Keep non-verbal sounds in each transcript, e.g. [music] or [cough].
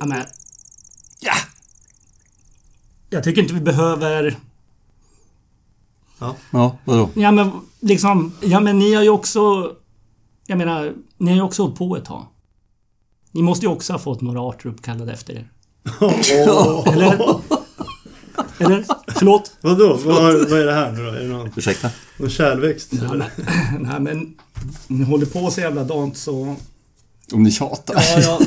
Ja, men... Ja! Jag tycker inte vi behöver... Ja. Ja, vadå? Ja men liksom... Ja men ni har ju också... Jag menar, ni har ju också hållit på ett tag. Ni måste ju också ha fått några arter uppkallade efter er. [laughs] Eller? Eller? Förlåt? Vadå? Vad, vad är det här nu då? Är det någon, Ursäkta? någon kärlväxt? Ja, men, nej men... Ni håller på så jävla dant så... Om ni tjatar. Ja, jag,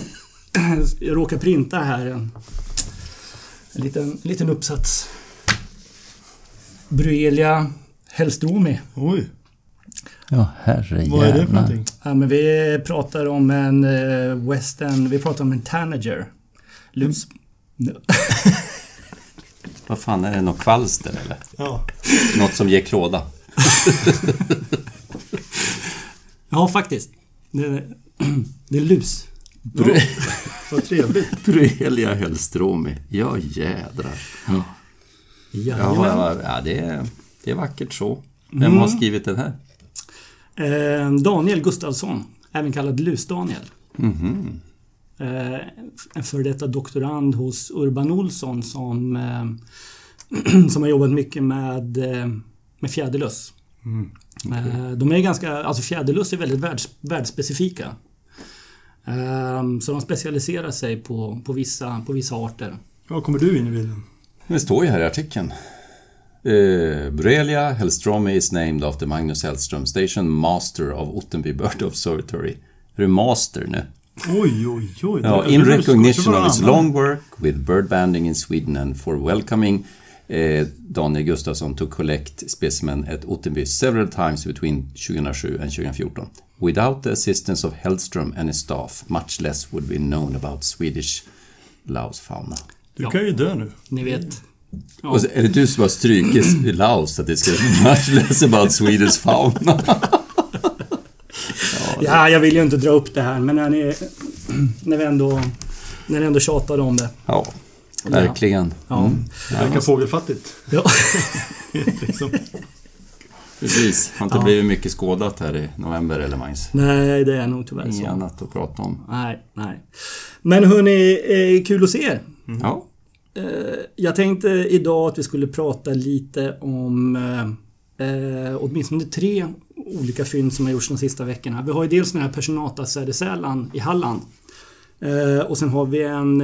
jag råkar printa här en, en, liten, en liten uppsats. Bryelia Hellstromi. Oj, Ja, herre vad är det för någonting? Ja, men vi pratar om en eh, western... Vi pratar om en tanager. Lus... [laughs] Vad fan, är det något kvalster eller? Ja. Något som ger klåda? [laughs] Ja, faktiskt. Det, [clears throat] det är lus. [laughs] Vad trevligt. Bruelia Hellstromi. Ja, jädrar. Ja, Jajamän. ja, ja det, är, det är vackert så. Vem har skrivit den här? Eh, Daniel Gustafsson, även kallad Lus-Daniel. Eh, en före detta doktorand hos Urban Olsson som, eh, [clears throat] som har jobbat mycket med, eh, med fjäderlöss. Eh, de är ganska, alltså fjäderlöss är väldigt världs, världsspecifika. Eh, så de specialiserar sig på, på, vissa, på vissa arter. Ja, kommer du in i bilden? Det står ju här i artikeln. Uh, Bruelia Hellstromi is named after Magnus Hellström, station master of Ottenby Bird Observatory. Är du master nu? Oj, oj, oj. Ja, in var- recognition var of its annan. long work with bird banding in Sweden and for welcoming eh, Daniel Gustafsson to collect specimen at Ottenby several times between 2007 and 2014. Without the assistance of Hellström and his staff, much less would be known about Swedish Laos fauna. Du kan ju dö nu. Ni vet. Ja. Och så är det du som har strukit i Laos att det ska much less about Swedish fauna? [laughs] Ja, jag vill ju inte dra upp det här men när ni, när vi ändå, när ni ändå tjatade om det. Ja, verkligen. Ja. Mm. Det verkar fågelfattigt. Ja. [laughs] liksom. Precis. Har inte Ja. blivit mycket skådat här i november eller Magnus? Nej, det är nog tyvärr Inget så. annat att prata om. Nej, nej. Men hörni, eh, kul att se er. Ja. Eh, Jag tänkte idag att vi skulle prata lite om eh, eh, åtminstone tre olika fynd som har gjorts de sista veckorna. Vi har ju dels den här Personata sädesärlan i Halland. Eh, och sen har vi en,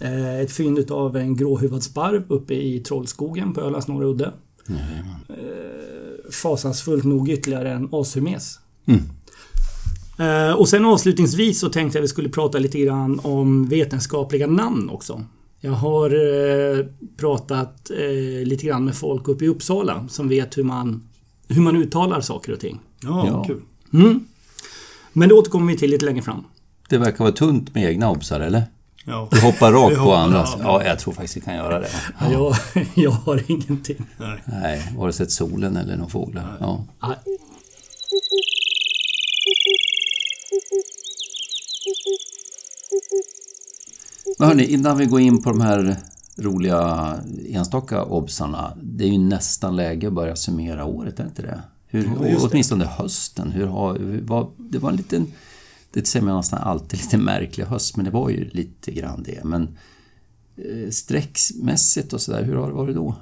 eh, ett fynd av en gråhuvad sparv uppe i Trollskogen på Ölands norra udde. Eh, fasansfullt nog ytterligare en ashumes. Mm. Eh, och sen avslutningsvis så tänkte jag att vi skulle prata lite grann om vetenskapliga namn också. Jag har eh, pratat eh, lite grann med folk uppe i Uppsala som vet hur man, hur man uttalar saker och ting. Ja, Ja. kul. Mm. Men det återkommer vi till lite längre fram. Det verkar vara tunt med egna obsar, eller? Ja. Du hoppar rakt Vi på hoppar, andras. ja. Ja, jag tror faktiskt vi kan göra det. Ja. Jag, [laughs] jag har ingenting. Nej. Nej, vare sig solen eller några fåglar. Ja. Men hörni, innan vi går in på de här roliga enstaka obsarna. Det är ju nästan läge att börja summera året, är inte det? Hur, Ja, just det. åtminstone hösten. Hur har, hur, vad, det var en liten... Det säger man nästan alltid, lite märklig höst, men det var ju lite grann det. Men eh, strecksmässigt och sådär, hur har det varit då?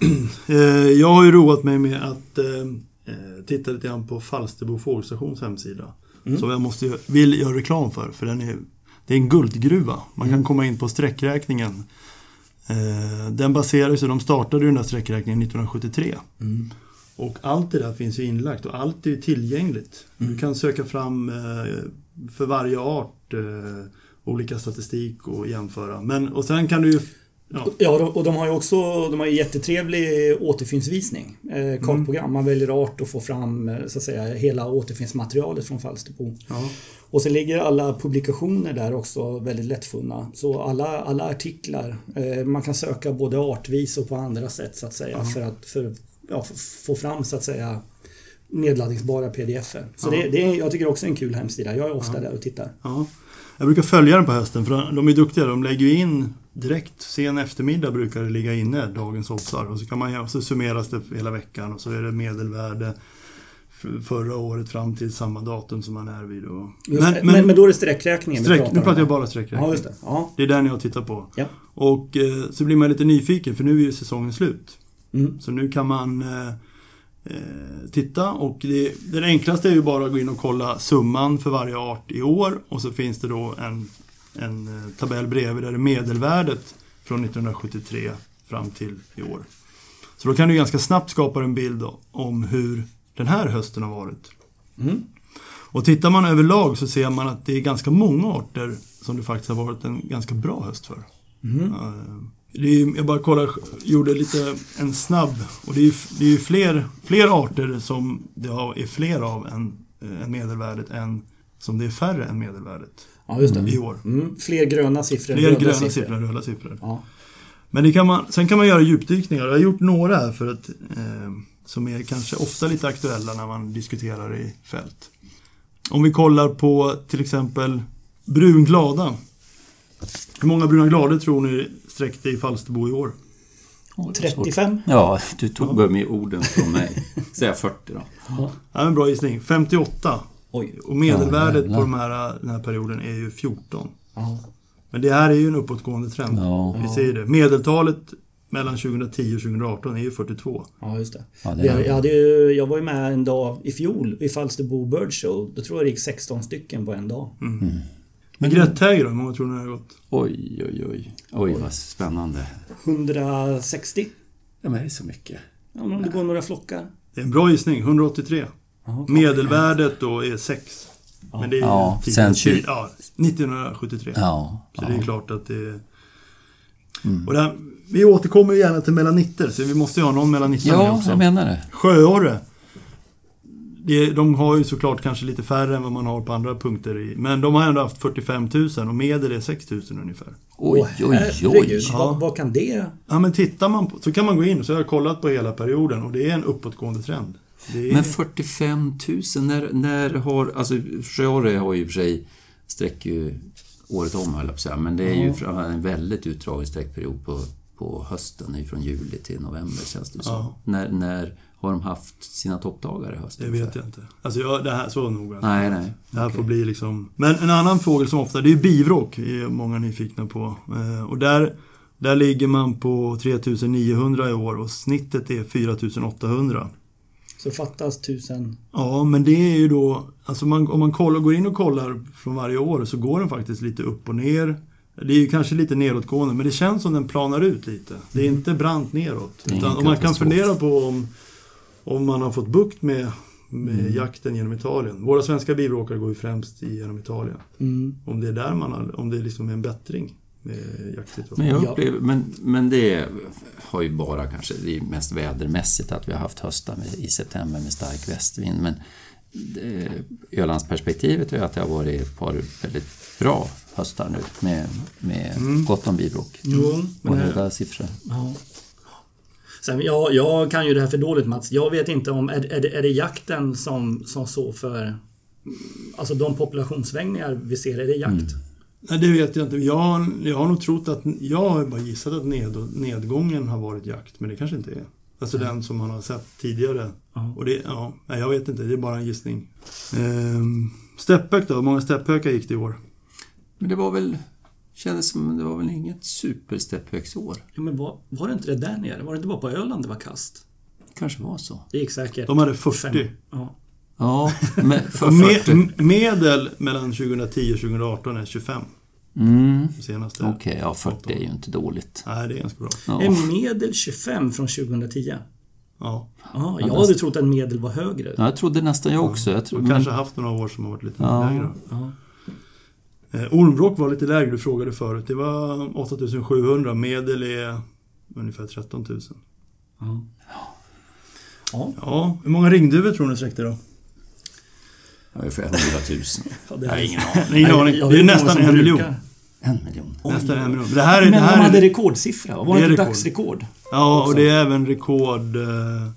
[clears throat] Eh, Jag har ju roat mig med att eh, titta lite grann på Falsterbo fågelstations hemsida. Som jag måste, vill göra reklam för, för den är, det är en guldgruva. Man kan komma in på sträckräkningen. Eh, Den baserar sig, de startade ju den där sträckräkningen 1973. Och allt det där finns ju inlagt och allt är tillgängligt. Du kan söka fram eh, för varje art eh, olika statistik och jämföra. Men, och sen kan du ju... Ja, Ja, och- de har ju också de har ju jättetrevlig återfyndsvisning. Eh, kartprogram. Man väljer art och får fram eh, så att säga hela återfyndsmaterialet från Falsterbo. ja. Och så ligger alla publikationer där också väldigt lättfunna. Så alla, alla artiklar, eh, man kan söka både artvis och på andra sätt så att säga för att för, ja, få fram så att säga nedladdningsbara pdf -er. Så det, det är, jag tycker också är en kul hemsida. Jag är ofta där och tittar. Ja. Jag brukar följa den på hösten för de är duktiga. De lägger ju in direkt, sen eftermiddag brukar det ligga inne, dagens obsar. Och så, kan man, så summeras det hela veckan och så är det medelvärde, förra året fram till samma datum som man är vid. Och, Just det. men, men, då är det sträckräkningen sträck, pratar nu pratar jag bara sträckräkning. Ja, just det. Ja. Det är den jag tittar på. Ja. Och eh, så blir man lite nyfiken för nu är ju säsongen slut. Mm. Så nu kan man eh, eh, titta och det, det enklaste är ju bara att gå in och kolla summan för varje art i år och så finns det då en, en eh, tabell bredvid där det är medelvärdet från 1973 fram till i år. Så då kan du ganska snabbt skapa en bild om hur den här hösten har varit. Mm. Och tittar man överlag så ser man att det är ganska många arter som det faktiskt har varit en ganska bra höst för. Mm. Eh, är, jag bara kollar, gjorde lite en snabb och det är ju, det är ju fler, fler arter som det är fler av än, än medelvärdet än som det är färre än medelvärdet ja, just det. i år. Mm. Fler gröna siffror än Fler röda gröna siffror. siffror än röda siffror. Ja. Men det kan man, sen kan man göra djupdykningar. Jag har gjort några här för att, eh, som är kanske ofta lite aktuella när man diskuterar i fält. Om vi kollar på till exempel brunglada. Hur många bruna glador tror ni sträckte i Falsterbo i år? Åh, det är svårt. 35. Ja, du tog med orden från mig. Säg 40 då. Ja, en bra gissning. 58. Oj. Och medelvärdet Ja, på de här, den här perioden är ju 14. Ja. Men det här är ju en uppåtgående trend. Ja. Vi ser det. Medeltalet mellan 2010 och 2018 är ju 42. Ja, just det. Ja, det är- jag, jag, hade ju, jag var ju med en dag i fjol vid Falsterbo Bird Show. Då tror jag det gick 16 stycken på en dag. Men Grättäger då? Hur många tror ni har gått? Oj, oj, oj. Oj, vad spännande. 160. Ja, men det är så mycket. Ja, men om det går några flockar. Det är en bra gissning. 183. Ja, Medelvärdet då är 6. Men det är Ja, sen tjugo- tjugo- ja, 1973. Ja. Så ja. det är klart att det är... Och det här, vi återkommer gärna till melanitter, så vi måste ju ha någon melanitter med Ja, också. jag menar det. Sjöorre. Det, de har ju såklart kanske lite färre än vad man har på andra punkter i. Men de har ändå haft 45 000 och medel är 6 000 ungefär. Oj, Åh, oj, oj. Vad, vad kan det... Ja men tittar man på, så kan man gå in, så har jag kollat på hela perioden och det är en uppåtgående trend. Det är, Men 45 000, när, när har... Alltså, Sjöorre har ju i och för sig sträcker ju året om, höll jag på att säga. Men det är ju från en väldigt utdragen sträckperiod på, på hösten, från juli till november känns det som. Ja. När, när har de haft sina toppdagar i höst? det vet jag inte. Alltså jag, det här, så noga. Nej, nej. Det här får bli liksom... Men en annan fågel som ofta, det är bivråk, är många nyfikna på. Eh, och där, där ligger man på 3900 i år och snittet är 4800. Så fattas tusen... Ja, men det är ju då... Alltså man, om man kollar, går in och kollar från varje år så går den faktiskt lite upp och ner. Det är ju kanske lite nedåtgående, men det känns som den planar ut lite. Det är inte brant neråt. Utan, och man kan fundera på om, om man har fått bukt med, med Mm. jakten genom Italien. Våra svenska bivråkare går ju främst genom Italien. Mm. Om det är där man har, om det liksom är en bättring med Men, jaktsituationen. jag Ja. upplever, men, men det har ju bara kanske, det är mest vädermässigt att vi har haft höstar med, i september med stark västvind. Men det, Ölandsperspektivet är att det har varit ett par väldigt bra höstar nu med, med gott om bivråk. Jo, men Och höga siffror. Ja. Sen, jag, jag kan ju det här för dåligt Mats. Jag vet inte om... Är, är, det, är det jakten som, som så för... Alltså de populationssvängningar vi ser, är det jakt? Nej, det vet jag inte. Jag, har- jag har nog trott att... Jag har bara gissat att ned, nedgången har varit jakt, men det kanske inte är. Alltså den som man har sett tidigare. Ja. Och det, ja, nej, jag vet inte, det är bara en gissning. Ehm, Steppök då? Hur många steppökar gick det i år? Men det var väl, kändes som det var väl inget superstepphögsår. Ja, men var, var det inte det där nere? Var det inte bara på Öland det var kast? Kanske var så. Det gick säkert. De hade 40. Fem. Ja. Ja, men [laughs] för Och med, 40. m- medel mellan 2010 och 2018 är 25. Mm, Senaste. Okej, ja 40 är ju inte dåligt. Nej, det är ganska bra. Ja. Är medel 25 från 2010? Ja. Ja, jag hade trott att medel var högre. Ja, jag trodde nästan jag också. Jag trodde, kanske men, haft några år som har varit lite Ja. lägre. Ja. Eh, Ormvråk var lite lägre, du frågade förut. Det var 8700. Medel är ungefär 13 000. Ja. Ja. Ja, hur många ringduvor tror ni sträckte då? ungefär 100 000. Ja, det Jag har är- [laughs] ingen aning. Nej, ingen aning. Det är nästan en miljon. En miljon. Nästan en miljon. Det här är... Men det de här hade är rekordsiffra. Var Det det rekord. dagsrekord? ja, och det är även rekord... eh,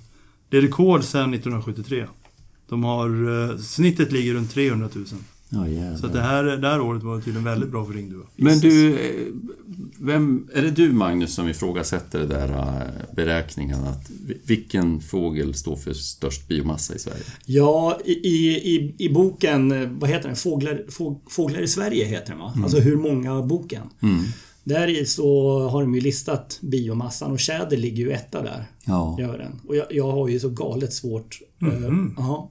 Det är rekord sedan 1973. De har... eh, Snittet ligger runt 300 000. Jävlar. Så det, här, det här året var tydligen väldigt bra för ringduva. Men du, vem, är det du Magnus som ifrågasätter det där eh, beräkningen att vi- vilken fågel står för störst biomassa i Sverige? Ja, i, i, i, boken, vad heter den? Fåglar, fåg, Fåglar i Sverige heter den va? Alltså hur många boken. Där i så har de ju listat biomassan och tjäder ligger ju etta där. Ja. Gör den. Och jag, jag har ju så galet svårt. eh, jaha.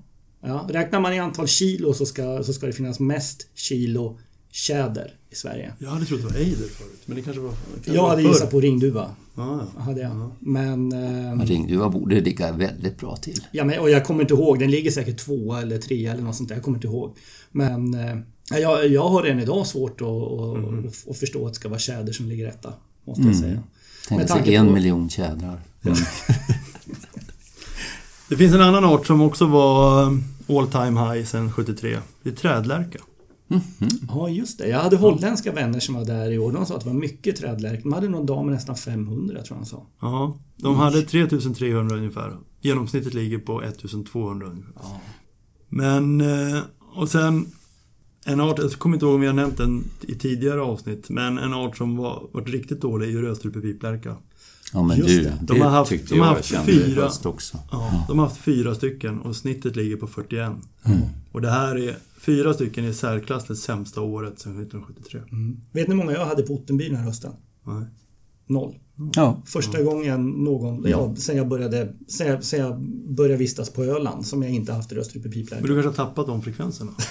Ja. Räknar man i antal kilo så ska, så ska det finnas mest kilo tjäder i Sverige. Jag hade trott det var ejder förut, men det kanske var... Kanske Jag var hade gissat på ringduva. Ja, ja. Hade jag. Men... eh, Men Ringduva borde ligga väldigt bra till. Ja, men, och jag kommer inte ihåg. Den ligger säkert två eller tre eller något sånt där. Jag kommer inte ihåg. Men eh, jag, jag har redan idag svårt att, att, att förstå att det ska vara tjäder som ligger etta. Måste jag säga. Tänk sig tanke en på- miljon tjädrar. [laughs] Det finns en annan art som också var all time high sedan 73. Det är trädlärka. Ja, just det. Jag hade holländska vänner som var där i år. De sa att det var mycket trädlärk. De hade någon dag med nästan 500 tror jag de sa. Ja, de hade 3300 ungefär. Genomsnittet ligger på 1200 ungefär. Men, eh, och sen en art, jag kommer inte ihåg om vi har nämnt den i tidigare avsnitt, men en art som var, varit riktigt dålig är ju rödstrupig piplärka. Ja men Just du, det. De har haft- tyckte de har jag haft kände i fyra. också. Ja, de har haft fyra stycken och snittet ligger på 41. Och det här är fyra stycken i särklass det sämsta året sedan 1973. Vet ni hur många jag hade på Ottenby den här hösten? Nej. Noll. Ja, Första gången någon, ja, sen jag började, sen jag, sen jag började vistas på Öland som jag inte haft rödstrupig Men piplärka. du kanske har tappat de frekvenserna? [laughs]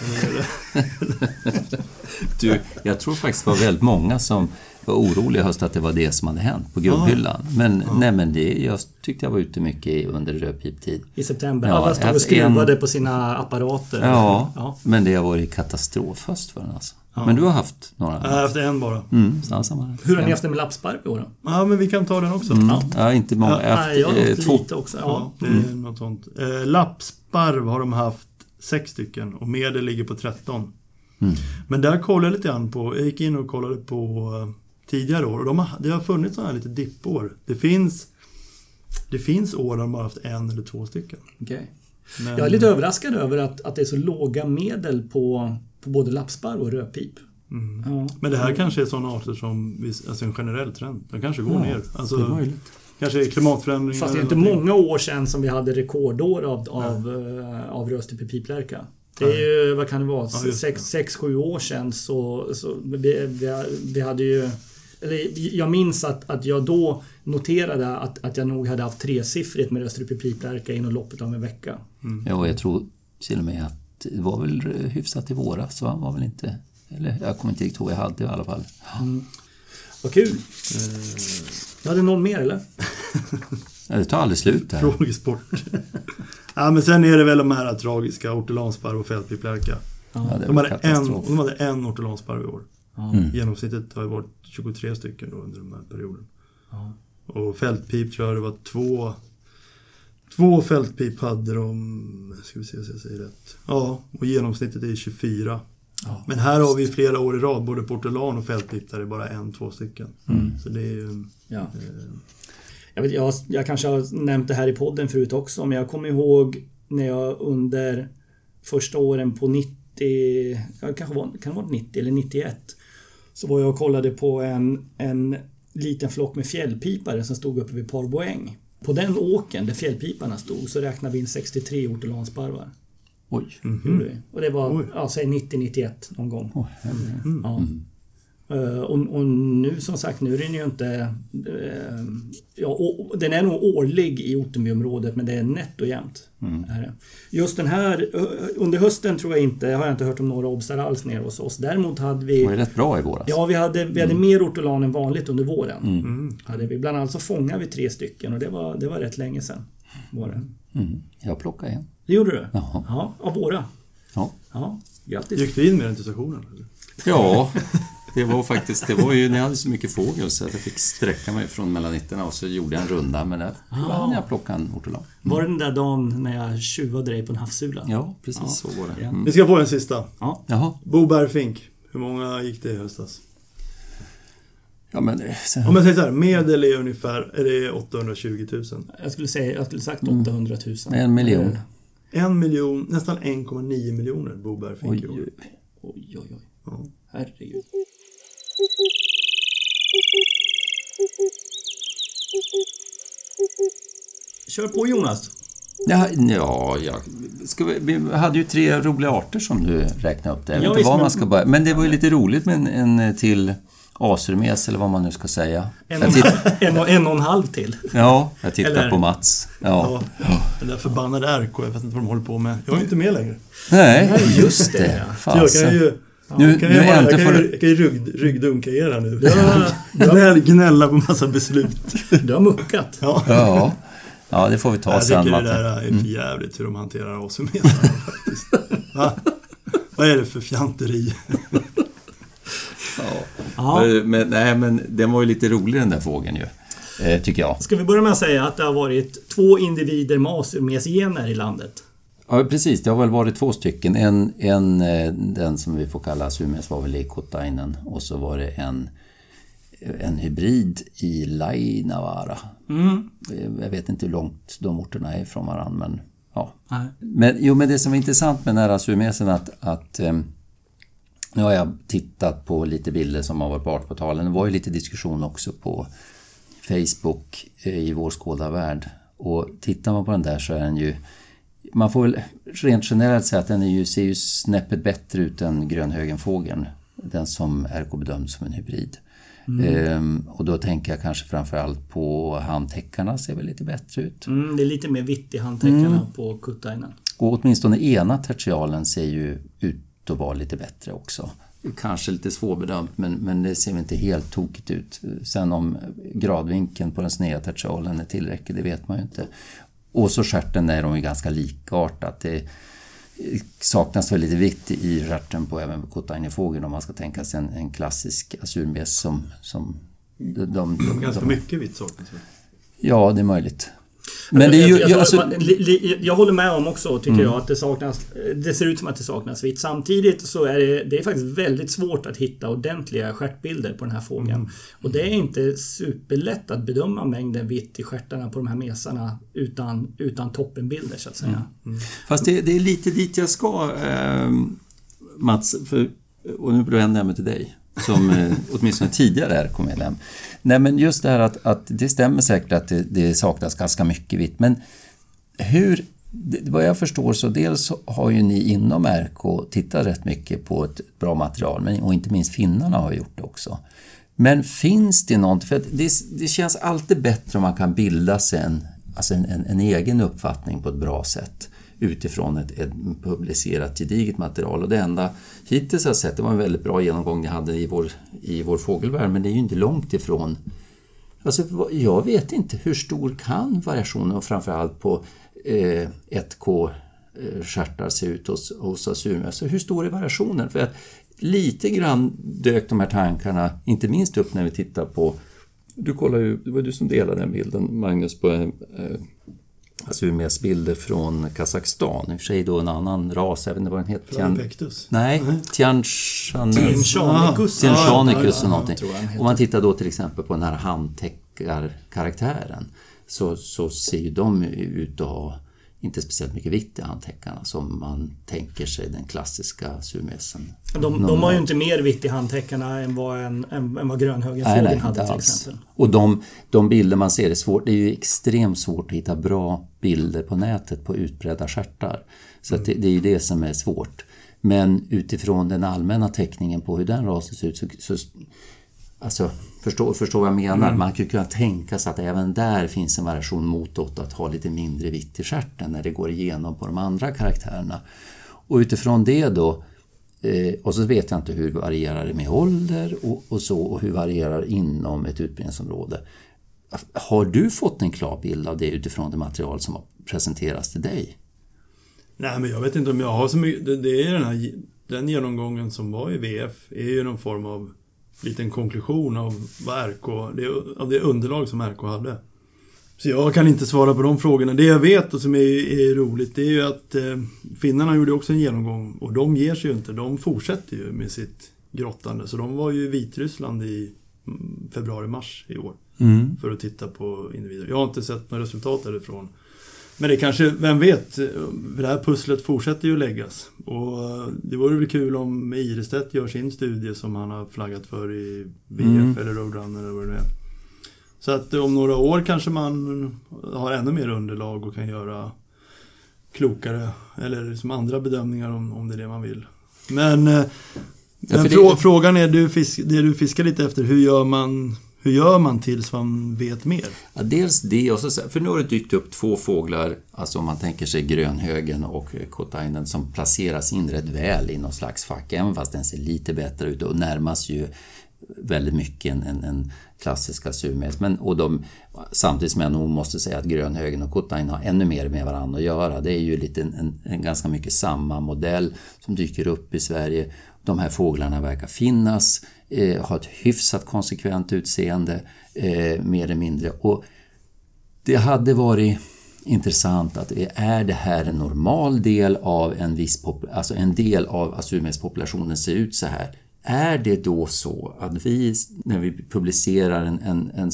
Du, jag tror faktiskt det var väldigt många som var oroliga i höst att det var det som hade hänt på gubbhyllan. Men, nej, men det, jag tyckte jag var ute mycket under rödpiptid. I september. Ja, Alla stod och skruvade en- på sina apparater. Ja, ja. men det har varit katastrofhöst för den alltså. Men du har haft några? Jag har haft en bara. Mm, samma, samma. Hur har ni haft det med lappsparv i år då? Ja, men vi kan ta den också. Mm. Ja, inte många. Ja, Jag har Nej, jag har haft, haft eh, två, lite också. Ja, Ja. det är något sånt. Eh, lappsparv har de haft sex stycken och medel ligger på 13. Mm. Men där kollade jag lite grann på, jag gick in och kollade på eh, tidigare år och de har, det har funnits sådana här lite dippår. Det finns, det finns år där de bara haft en eller två stycken. Okej. Men, Jag är lite överraskad över att, att det är så låga medel på, på både lappsparv och rödpip. Mm. Ja. Men det här kanske är sådana arter som, alltså en generell trend. De kanske går Ja, ner. det är Alltså, möjligt. kanske klimatförändringar Fast det är inte många år sedan som vi hade rekordår av, av, eh, av rödstrupig piplärka. Det är ju, vad kan det vara, Ja, just sex, sex, år sedan så, så vi, vi, vi hade ju... Eller jag minns att, att jag då noterade att, att jag nog hade haft tresiffrigt med rödstrupig piplärka inom loppet av en vecka. Ja, och jag tror till och med att det var väl hyfsat i våras, va? Var väl inte... Eller jag kommer inte riktigt ihåg, jag hade i alla fall. Vad kul! Du hade någon mer eller? [laughs] Ja, Det tar aldrig slut det här. Frågesport. [laughs] ja, men sen är det väl de här tragiska ortolansparv och fältpiplärka. Ja, De var hade, en, de hade en ortolansparv i år. Mm. Genomsnittet har ju varit 23 stycken då under den här perioden. Och fältpip tror jag det var två Två fältpip hade de, ska vi se så jag säger rätt. Ja, och genomsnittet är 24. Men här har vi flera år i rad, både portolan och fältpip, där det är bara en, två stycken. Så det är ju... Ja. Eh, Jag, vet, jag, jag kanske har nämnt det här i podden förut också, men jag kommer ihåg när jag under första åren på 90, ja, kanske var, kan det vara 90 eller 91, så var jag och kollade på en, en liten flock med fjällpipare som stod uppe vid Parboäng. På den åken där fjällpiparna stod så räknade vi in 63 ortolansparvar. Oj. Gjorde vi. Och det var, Oj. ja, säg 90-91 någon gång. Herre. Ja. Eh, och, och nu som sagt, nu är den ju inte... eh, ja, och, den är nog årlig i Ottenbyområdet men det är nätt och jämnt. Är det. Just den här, eh, under hösten tror jag inte, har jag inte hört om några obsar alls nere hos oss. Däremot hade Det var vi... ju rätt bra i våras. Ja, vi hade, vi hade mer ortolan än vanligt under våren. mm. Hade vi. Bland annat så fångade vi tre stycken och det var, det var rätt länge sedan. Var det. Mm. Jag plockade en. det gjorde du? Jaha. Ja, av våra. Ja. Ja, grattis. Gick du in med den till stationen? Eller? Ja, [laughs] det var faktiskt, det var ju, ni hade så mycket fågel så att jag fick sträcka mig från mellanitterna och så gjorde jag en runda men där hann jag plocka en ortolan. Var det den där dagen när jag tjuvade dig på en havssula? Ja, precis så var det. Ja. Mm. Vi ska få en sista. Ja. Jaha. Bo Bergfink. Hur många gick det i höstas? Ja, men det, sen, Om jag säger så här, medel är ungefär är det 820 000. Jag skulle säga, jag skulle sagt 800 000. En miljon. Eh, En miljon, nästan 1,9 miljoner Bo Bergfink Oj, i år. oj. Oj, oj, oj. Ja. Herregud. Kör på Jonas. Ja, ja, ja. Ska vi, vi hade ju tre roliga arter som du räknade upp där. Jag vet inte visst, var man ska börja. Men det var ju lite roligt med en, en till asurmes eller vad man nu ska säga. En, Jag och, en, och, en och en halv till. ja, jag tittar Eller- på Mats. Ja. Ja, den där förbannade RK, jag vet inte vad de håller på med. Jag är inte med längre. Nej, just det. Så jag Fasen. kan ju... Nu, Kan nu jag, bara, jag äntligen kan du... jag kan ju rygg, ryggdunka er här nu. Ja, [laughs] Gnäll, gnälla på massa beslut. du har muckat. Ja. Ja. ja, det får vi ta Jag sen, tycker det där är för jävligt hur de hanterar oss som [laughs] faktiskt. Va? Vad är det för fjanteri? Ja. Men, nej, men den var ju lite rolig den där fågeln ju. Eh, tycker jag. Ska vi börja med att säga att det har varit två individer med asurmesgener i landet? Ja, precis. Det har väl varit två stycken. En, en eh, den som vi får kalla Sumes var väl i Kotainen och så var det en, en hybrid i Lainavara. Mm. Eh, Jag vet inte hur långt de orterna är ifrån varandra, men ja. Nej. Men, jo, men det som är intressant med den här surmesen att, att ehm, nu har jag tittat på lite bilder som har varit på Artportalen. Det var ju lite diskussion också på Facebook eh, i vår skådarvärld. Och tittar man på den där så är den ju... Man får väl rent generellt säga att den är ju, ser ju snäppet bättre ut än grönhögenfågeln. Den som RK bedöms som en hybrid. Ehm, och då tänker jag kanske framförallt på handtäckarna ser väl lite bättre ut. Mm, det är lite mer vitt i handtäckarna på Kuttainen. Och åtminstone ena tertialen ser ju ut att vara lite bättre också. Kanske lite svårbedömt men, men det ser väl inte helt tokigt ut. Sen om gradvinkeln på den sneda tertialen är tillräcklig, det vet man ju inte. Och så stjärten är de ju ganska likartat. Det saknas väl lite vitt i stjärten på även kotainefågeln om man ska tänka sig en, en klassisk asurmes som, som de, de, Ganska de, mycket vitt saknas? Ja, det är möjligt. Men det är ju... jag, jag, ja, alltså- jag håller med om också, tycker jag, att det saknas... Det ser ut som att det saknas vitt. Samtidigt så är det, det är faktiskt väldigt svårt att hitta ordentliga stjärtbilder på den här fågeln. Och det är inte superlätt att bedöma mängden vitt i stjärtarna på de här mesarna utan, utan toppenbilder, så att säga. Fast det, det är lite dit jag ska, eh, Mats. För, och nu vänder jag mig till dig, som eh, åtminstone tidigare är medlem. Nej, men just det här att, att det stämmer säkert att det, det saknas ganska mycket vitt, men hur... Vad jag förstår så dels har ju ni inom RK tittat rätt mycket på ett bra material, men, och inte minst finnarna har gjort det också. Men finns det någonting, för det, det känns alltid bättre om man kan bilda sig en, alltså en, en, en egen uppfattning på ett bra sätt utifrån ett, ett publicerat gediget material. Och det enda hittills jag har sett, det var en väldigt bra genomgång ni hade i vår, i vår fågelvärld, men det är ju inte långt ifrån Alltså, jag vet inte hur stor kan variationen och framförallt på eh, 1K-stjärtar eh, se ut hos, hos azurmöss. Hur stor är variationen? För att lite grann dök de här tankarna, inte minst upp när vi tittar på du kollar ju, det var du som delade den bilden Magnus på eh, azurmessbilder från Kazakstan. I och för sig då en annan ras, jag vet inte vad den heter. Tian-. Nej. Tienchanicus Ja, eller någonting. Om man tittar då till exempel på den här handtäckarkaraktären så, så ser ju de ut att ha inte speciellt mycket vitt i handtäckarna som man tänker sig den klassiska surmesen. De, de har ju inte mer vitt i handtäckarna än vad, en, än, än vad grönhögenfågeln hade till exempel. Och de, de bilder man ser är svårt. Det är ju extremt svårt att hitta bra bilder på nätet på utbredda stjärtar. Så att det, det är ju det som är svårt. Men utifrån den allmänna teckningen på hur den rasen ser ut så, så Alltså, förstå, förstå vad jag menar. Man skulle kunna tänka sig att även där finns en variation motåt att ha lite mindre vitt i stjärten när det går igenom på de andra karaktärerna. Och utifrån det då, eh, och så vet jag inte hur varierar det med ålder och, och så, och hur varierar inom ett utbildningsområde. Har du fått en klar bild av det utifrån det material som har presenterats till dig? Nej, men jag vet inte om jag har så mycket. Det, det är den här den genomgången som var i VF är ju någon form av liten konklusion av vad RK, det, av det underlag som RK hade. Så jag kan inte svara på de frågorna. Det jag vet och som är, är roligt det är ju att eh, finnarna gjorde också en genomgång och de ger sig ju inte. De fortsätter ju med sitt grottande. Så de var ju i Vitryssland i mm, februari-mars i år för att titta på individer. Jag har inte sett några resultat därifrån. Men det kanske, vem vet, det här pusslet fortsätter ju läggas. Och det vore väl kul om Irestedt gör sin studie som han har flaggat för i BF Mm. eller Roadrunner eller vad det nu är. Så att om några år kanske man har ännu mer underlag och kan göra klokare eller som andra bedömningar om, om det är det man vill. Men, eh, Ja, men det- frågan är, du fisk, det du fiskar lite efter, hur gör man, hur gör man tills man vet mer? Ja, dels det och så, för nu har det dykt upp två fåglar, alltså om man tänker sig grönhögen och kotainen som placeras in rätt väl i någon slags fack, även fast den ser lite bättre ut och närmas ju väldigt mycket en, en, en klassiska surmes. Men, och de, samtidigt som jag nog måste säga att grönhögen och kotain har ännu mer med varandra att göra. Det är ju lite en, en, en ganska mycket samma modell som dyker upp i Sverige. De här fåglarna verkar finnas, eh, ett hyfsat konsekvent utseende, eh, mer eller mindre. Och det hade varit intressant att eh, är det här en normal del av en viss population, alltså en del av assurmespopulationen ser ut så här. Är det då så att vi, när vi publicerar en, en,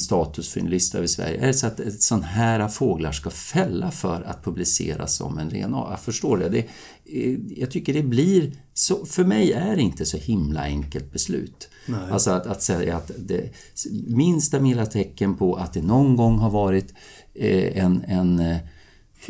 en lista över Sverige, är det så att sådana här fåglar ska fälla för att publiceras som en ren? Jag förstår det. det. Eh, jag tycker det blir så, för mig är det inte så himla enkelt beslut. Nej. Alltså att, att säga att det minsta lilla tecken på att det någon gång har varit eh, en, en eh,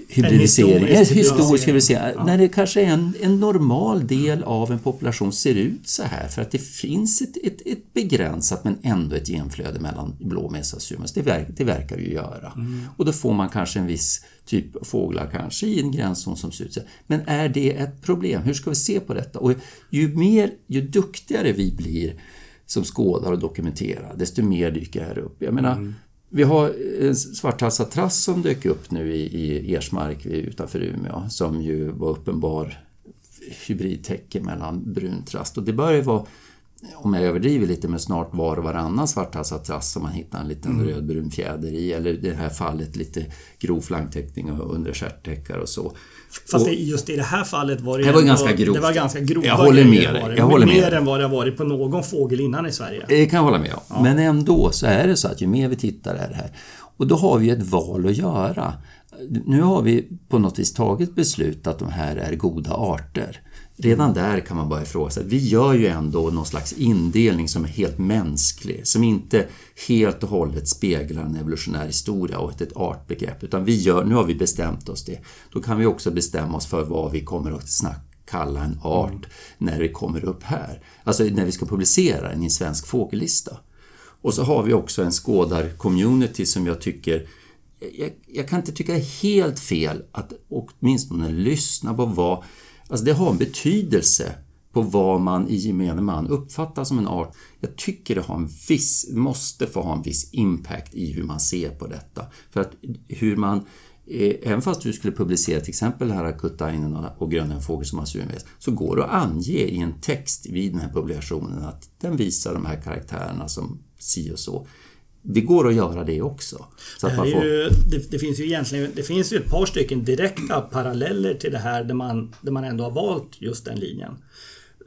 hybridisering, en historisk historisk hybridisering. hybridisering, när det kanske är en, en normal del av en population ser ut så här för att det finns ett, ett, ett begränsat men ändå ett genflöde mellan blåmes och surmus. Det, verk, det verkar ju göra. Och då får man kanske en viss typ av fåglar kanske i en gränszon som ser ut så här. Men är det ett problem? Hur ska vi se på detta? Och ju mer, ju duktigare vi blir som skådar och dokumenterar, desto mer dyker det här upp. Jag menar, vi har en svarthalsad trass som dök upp nu i, i Ersmark utanför Umeå som ju var uppenbar hybridtäcke mellan bruntrast och det börjar ju vara om jag överdriver lite, men snart var och varannan svarthalsad trass som man hittar en liten rödbrun fjäder i, eller i det här fallet lite grov flanktäckning och undre stjärttäckar och så. Fast Och- just i det här fallet var det, Det var ändå- ganska grovt. Det var ganska grova Jag håller med dig. Jag håller med Mer än vad det har varit på någon fågel innan i Sverige. Det kan jag hålla med om. Men ändå så är det så att ju mer vi tittar är det här. Och då har vi ett val att göra. Nu har vi på något vis tagit beslut att de här är goda arter. Redan där kan man börja ifrågasätta. Vi gör ju ändå någon slags indelning som är helt mänsklig, som inte helt och hållet speglar en evolutionär historia och ett, artbegrepp. Utan vi gör, nu har vi bestämt oss det. Då kan vi också bestämma oss för vad vi kommer att snacka kalla en art när det kommer upp här. Alltså när vi ska publicera den i en svensk fågellista. Och så har vi också en skådar-community som jag tycker jag, jag kan inte tycka det är helt fel att åtminstone lyssna på vad... Alltså det har en betydelse på vad man i gemene man uppfattar som en art. Jag tycker det har en viss, måste få ha en viss impact i hur man ser på detta. För att hur man eh, Även fast du skulle publicera till exempel den här kuttainen och gröna fågel som har surmes så går det att ange i en text vid den här publikationen att den visar de här karaktärerna som si och så. Det går att göra det också. Så Det, får... ju, det, det finns ju egentligen det finns ju ett par stycken direkta paralleller till det här där man, där man ändå har valt just den linjen.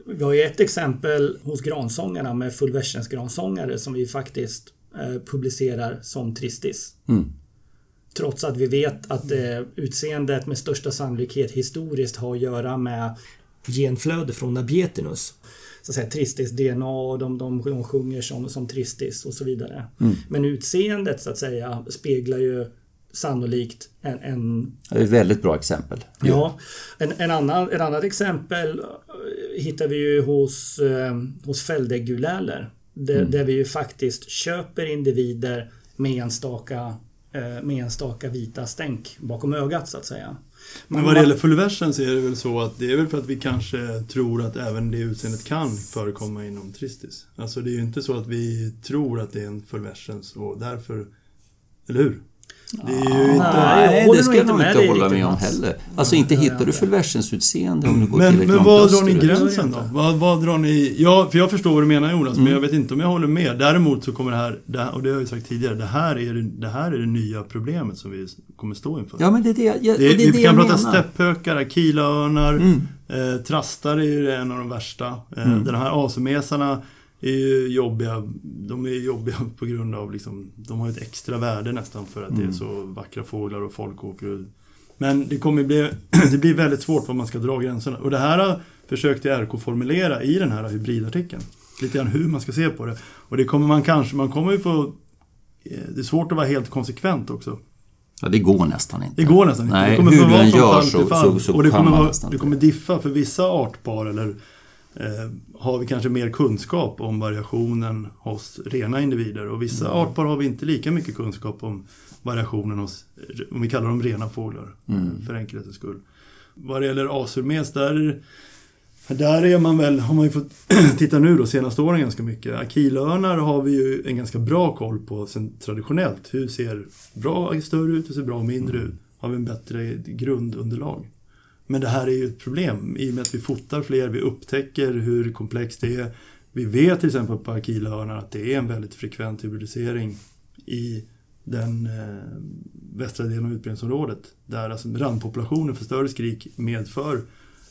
Vi har ju ett exempel hos gransångarna med fullversionsgransångare som vi faktiskt eh, publicerar som Tristis. Mm. Trots att vi vet att eh, utseendet med största sannolikhet historiskt har att göra med genflöde från Nabietinus. Så att säga, Tristis DNA, och de, de, de sjunger som, som Tristis och så vidare. Men utseendet så att säga speglar ju sannolikt en, en Det är ett väldigt bra exempel. Ja, en, en annan, ett annat exempel eh, hittar vi ju hos, eh, hos fälldägguläler. Där, där vi ju faktiskt köper individer med enstaka, eh, med enstaka vita stänk bakom ögat så att säga. Men vad det gäller fullversen så är det väl så att det är väl för att vi kanske tror att även det utseendet kan förekomma inom Tristis. Alltså det är ju inte så att vi tror att det är en fullversens och därför... Eller hur? Det är ju inte... Nej, jag håller det ska jag inte nog inte hålla med om heller. Alltså inte hittar du inte. förvärsensutseende om du går Men, tillräckligt men vad drar ni gränsen då? Vad, vad drar ni... Ja, för jag förstår vad du menar Jonas, men jag vet inte om jag håller med. Däremot så kommer det här, det här och det har jag ju sagt tidigare, det här är det, det, här är det nya problemet som vi kommer stå inför. Ja, men det är det, jag, Det, det, är vi kan prata stepphökar, akilörnar, Mm. eh, trastar är ju en av de värsta. Eh, Mm. Den här asemesarna är ju jobbiga. De är jobbiga [laughs] på grund av liksom, de har ett extra värde nästan för att det är Mm. så vackra fåglar och folk åker och Men det kommer bli, [clears throat] det blir väldigt svårt var man ska dra gränserna. Och det här försökte RK formulera i den här hybridartikeln. Lite grann hur man ska se på det. Och det kommer man kanske, man kommer ju få... eh, Det är svårt att vara helt konsekvent också. Ja, det går nästan inte. Det går nästan inte. Nej, det kommer hur du vara än gör så, så, så och det kommer, nästan det kommer diffa för vissa artpar eller har vi kanske mer kunskap om variationen hos rena individer och vissa Mm. artpar har vi inte lika mycket kunskap om variationen hos, om vi kallar dem rena fåglar Mm. för enkelhetens skull. Vad det gäller asurmes, där, där är man väl, har man ju fått [clears throat] titta nu då senaste åren ganska mycket. Akilörnar har vi ju en ganska bra koll på sen traditionellt. Hur ser bra större ut, hur ser bra mindre ut? Har vi en bättre grundunderlag? Men det här är ju ett problem i och med att vi fotar fler, vi upptäcker hur komplext det är. Vi vet till exempel på akilörnar att det är en väldigt frekvent hybridisering i den eh, västra delen av utbredningsområdet. Där alltså randpopulationen för större skrik medför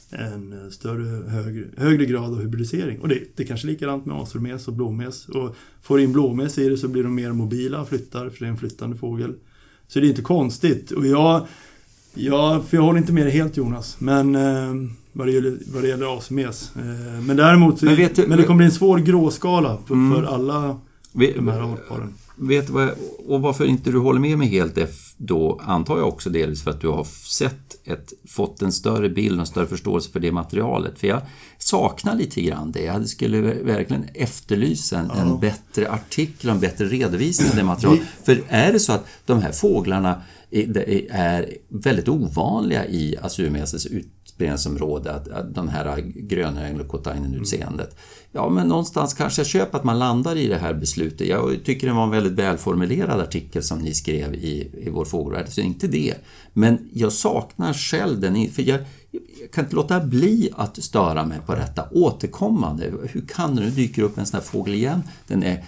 en eh, större, högre, högre grad av hybridisering. Och det, det är kanske är likadant med asurmes och blåmes. Och får in blåmes i det så blir de mer mobila, flyttar, för det är en flyttande fågel. Så det är inte konstigt. Och jag, jag, för jag håller inte med dig helt Jonas, men eh, vad, det gäller, vad det gäller asurmes. Eh, men däremot, Men men, vet du- det kommer bli en svår gråskala för, Mm. för alla Vi, de här artparen. Vet vad, jag- och varför inte du håller med mig helt f- då antar jag också delvis för att du har sett ett, fått en större bild och en större förståelse för det materialet. För jag saknar lite grann det. Jag skulle verkligen efterlysa en, en bättre artikel och en bättre redovisning av det materialet. För är det så att de här fåglarna är, är väldigt ovanliga i Assurmeses utbredningsområde, att, att de här grönöglen och kotainen-utseendet. Ja, men någonstans kanske jag köper att man landar i det här beslutet. Jag tycker det var en väldigt välformulerad artikel som ni skrev i, i vår fågelvärld, så inte det. Men jag saknar själv den, för jag, jag kan inte låta bli att störa mig på detta återkommande. Hur kan det nu dyker upp en sån här fågel igen? Den är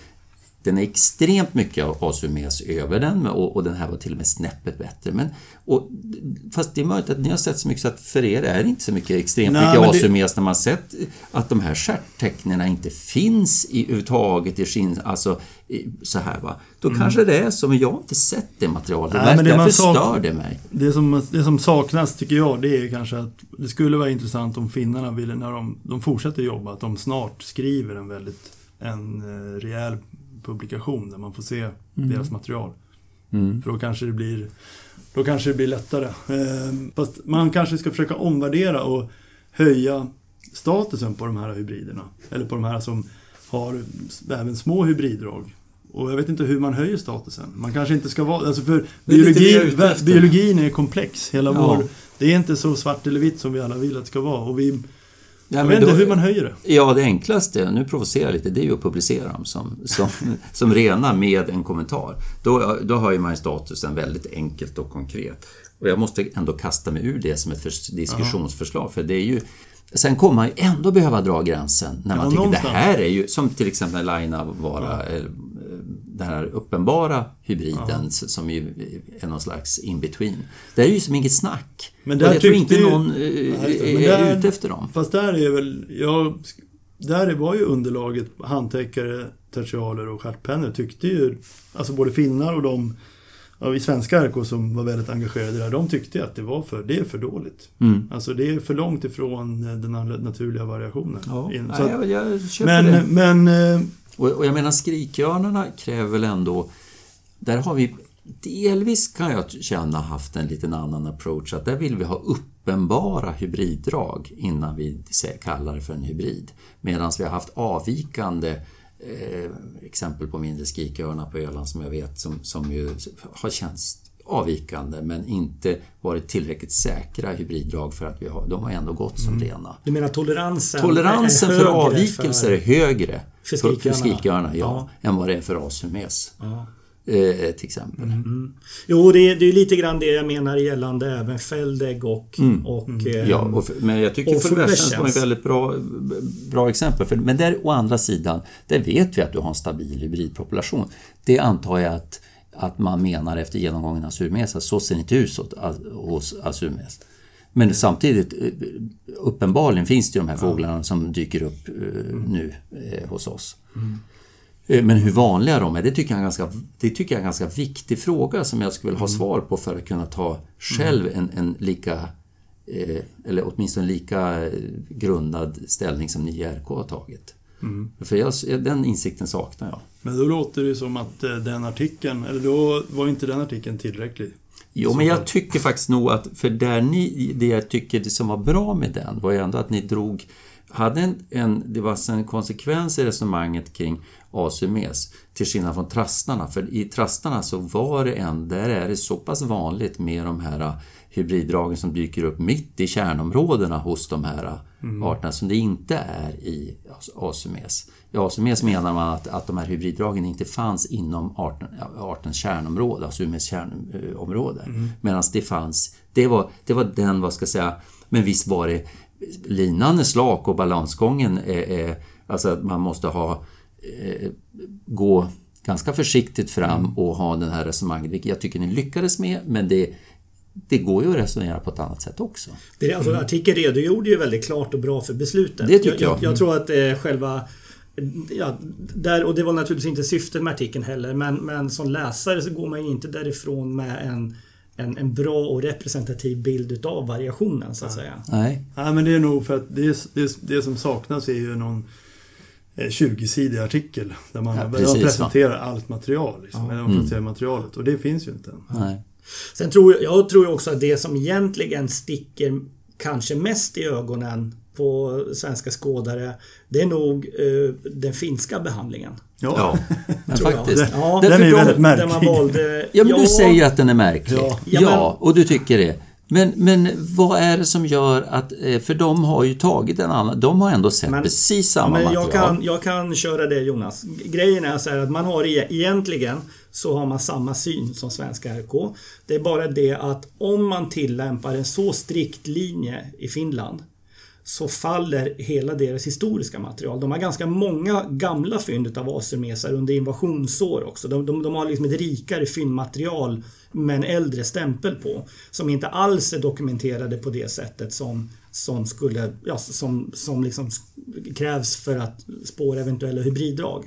den är extremt mycket asurmes över den och, och den här var till och med snäppet bättre. Men, och, fast det är möjligt att ni har sett så mycket så att för er är det inte så mycket extremt Nej, mycket men det- när man sett att de här stjärttecknen inte finns i, överhuvudtaget i skinn, alltså i, så här va. Då kanske det är så, men jag har inte sett det materialet. Mm. Nej, men det Därför man stör det mig. Det som, det som saknas tycker jag det är kanske att det skulle vara intressant om finnarna ville när de, de fortsätter jobba att de snart skriver en väldigt en eh, rejäl publikation där man får se deras material. Mm. För då kanske det blir då kanske det blir lättare. Eh, fast man kanske ska försöka omvärdera och höja statusen på de här hybriderna. Eller på de här som har även små hybriddrag. Och jag vet inte hur man höjer statusen. Man kanske inte ska vara... Alltså för Det är lite det jag är biologi, ute efter. biologin är komplex. Hela Ja. vår... Det är inte så svart eller vitt som vi alla vill att det ska vara. Och vi, Ja, jag men vet inte hur man höjer det. Ja, det enklaste, nu provocerar jag lite, det är ju att publicera dem som, som, [laughs] som rena med en kommentar. Då, då höjer man statusen väldigt enkelt och konkret. Och jag måste ändå kasta mig ur det som ett förs- diskussionsförslag, för det är ju Sen kommer man ju ändå behöva dra gränsen när man Ja, tycker någonstans. det här är ju, som till exempel Laina vara, eh, den här uppenbara hybriden som ju är någon slags in-between. Det är ju som inget snack. Men där jag tror inte ju- någon eh, Nej, är, Men är där- ute efter dem. Fast där är väl... Jag, där var ju underlaget handtäckare, tertialer och stjärtpennor tyckte ju... Alltså både finnar och de ja, i svenska RK som var väldigt engagerade där, de tyckte att det var för, det är för dåligt. Mm. Alltså det är för långt ifrån den naturliga variationen. Ja, In- nej, att- jag, jag köper det. men, men eh, och, och jag menar skrikörnarna kräver väl ändå... Där har vi delvis kan jag känna haft en liten annan approach. Att där vill vi ha uppenbara hybriddrag innan vi kallar det för en hybrid. Medan vi har haft avvikande eh, exempel på mindre skrikörnar på Öland som jag vet som, som ju har känts avvikande men inte varit tillräckligt säkra hybriddrag för att vi har, de har ändå gått som rena. Du menar toleransen? Toleransen för avvikelser är högre För för, för skrikörnarna. skrikörnarna ja, än vad det är för asurmes. Ja. Eh, till exempel. Jo, det är, det är lite grann det jag menar gällande även Feldeg och... och eh, Mm. Ja, och för, men jag tycker och Fulversens var ett väldigt bra, bra exempel. För, men där å andra sidan, där vet vi att du har en stabil hybridpopulation. Det antar jag att, att man menar efter genomgången av surmes, att så ser det inte ut hos, asurmes. Men samtidigt, eh, uppenbarligen finns det de här fåglarna som dyker upp eh, nu eh, hos oss. Eh, Men hur vanliga de är, det tycker jag är en ganska, det tycker jag är en ganska viktig fråga som jag skulle vilja ha svar på för att kunna ta själv en, en lika, eller åtminstone lika grundad ställning som ni i RK har tagit. För jag, den insikten saknar jag. Men då låter det som att eh, den artikeln, eller då var inte den artikeln tillräcklig. Jo, men jag tycker faktiskt nog att, för där ni, det jag tycker det som var bra med den var ju ändå att ni drog, hade en, en det var en konsekvens i resonemanget kring ASUMES, till skillnad från trastarna. För i trastarna så var det en, där är det så pass vanligt med de här hybriddragen som dyker upp mitt i kärnområdena hos de här arterna som det inte är i ASUMES. I ASUMES menar man att, att de här hybriddragen inte fanns inom arten, artens kärnområde, alltså UMES kärnområde. Medan det fanns, det var, det var den, vad ska jag säga, men visst var det linan är slak och balansgången är, är alltså att man måste ha eh, gå ganska försiktigt fram och ha den här resonemanget, vilket jag tycker ni lyckades med, men det, det går ju att resonera på ett annat sätt också. Det, alltså, Artikeln redogjorde ju väldigt klart och bra för beslutet. Det tycker jag. jag. Jag, tror att eh, själva... Ja, där, och det var naturligtvis inte syftet med artikeln heller, men, men som läsare så går man ju inte därifrån med en, en, en bra och representativ bild utav variationen, så att säga. Nej. Nej, men det är nog för att det, det, det som saknas är ju någon eh, 20-sidig artikel där man, Ja, där precis, presenterar allt material. Liksom, Ja. man presenterar materialet och det finns ju inte. Nej. Sen tror jag, jag tror också att det som egentligen sticker kanske mest i ögonen på svenska skådare, det är nog eh, den finska behandlingen. Ja, [laughs] jag. faktiskt. Ja, Den är ju väldigt märklig. man valde... Ja, men du säger ju att den är märklig. Ja. Ja, Ja, och du tycker det. Men, men vad är det som gör att... eh, För de har ju tagit en annan... De har ändå sett Men- precis samma men material. jag kan, jag kan köra det Jonas. Grejen är så här att man har e- egentligen så har man samma syn som svenska RK. Det är bara det att om man tillämpar en så strikt linje i Finland så faller hela deras historiska material. De har ganska många gamla fynd av asurmesar under invasionsår också. De, de, de har liksom ett rikare fyndmaterial med en äldre stämpel på. Som inte alls är dokumenterade på det sättet som, som, skulle, ja, som, som liksom krävs för att spåra eventuella hybriddrag.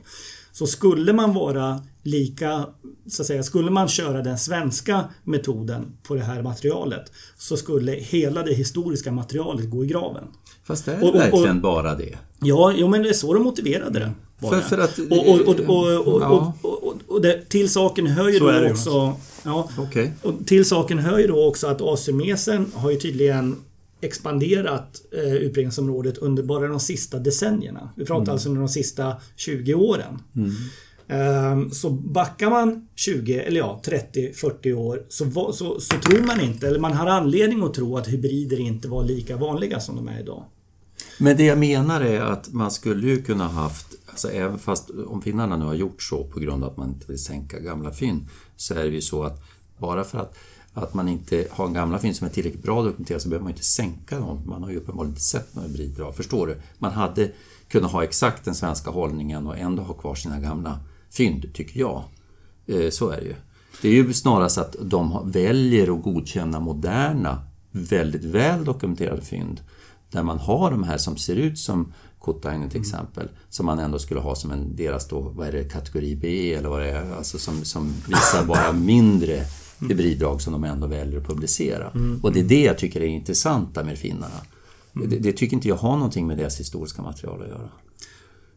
Så skulle man vara lika, så att säga, skulle man köra den svenska metoden på det här materialet så skulle hela det historiska materialet gå i graven. Fast är det Och- och- och- verkligen bara det? Ja, jo, men det är så de motiverade det. var För- det. för att- och, och, och, och, och, och, och, och till saken hör ju Så är då det, också... Ja, Okej. och till saken hör ju då också att asymesen har ju tydligen expanderat eh, utbredningsområdet under bara de sista decennierna. Vi pratar alltså under de sista 20 åren. Ehm, Så backar man 20, eller ja, 30-40 år så, var, så, så tror man inte, eller man har anledning att tro att hybrider inte var lika vanliga som de är idag. Men det jag menar är att man skulle ju kunna haft, alltså även fast om finnarna nu har gjort så på grund av att man inte vill sänka gamla fynd, så är det ju så att bara för att, att man inte har gamla fynd som är tillräckligt bra dokumenterade så behöver man inte sänka dem. Man har ju uppenbarligen inte sett några hybriddrag, förstår du? Man hade kunnat ha exakt den svenska hållningen och ändå ha kvar sina gamla fynd, tycker jag. Eh, så är det ju. Det är ju snarast att de väljer att godkänna moderna, väldigt väl dokumenterade fynd där man har de här som ser ut som Kotainen till exempel, som man ändå skulle ha som en deras då, vad är det, kategori B eller vad det är, alltså som, som visar bara [laughs] mindre hybriddrag som de ändå väljer att publicera. Och det är det jag tycker är intressanta med finnarna. Det, det tycker inte jag har någonting med deras historiska material att göra.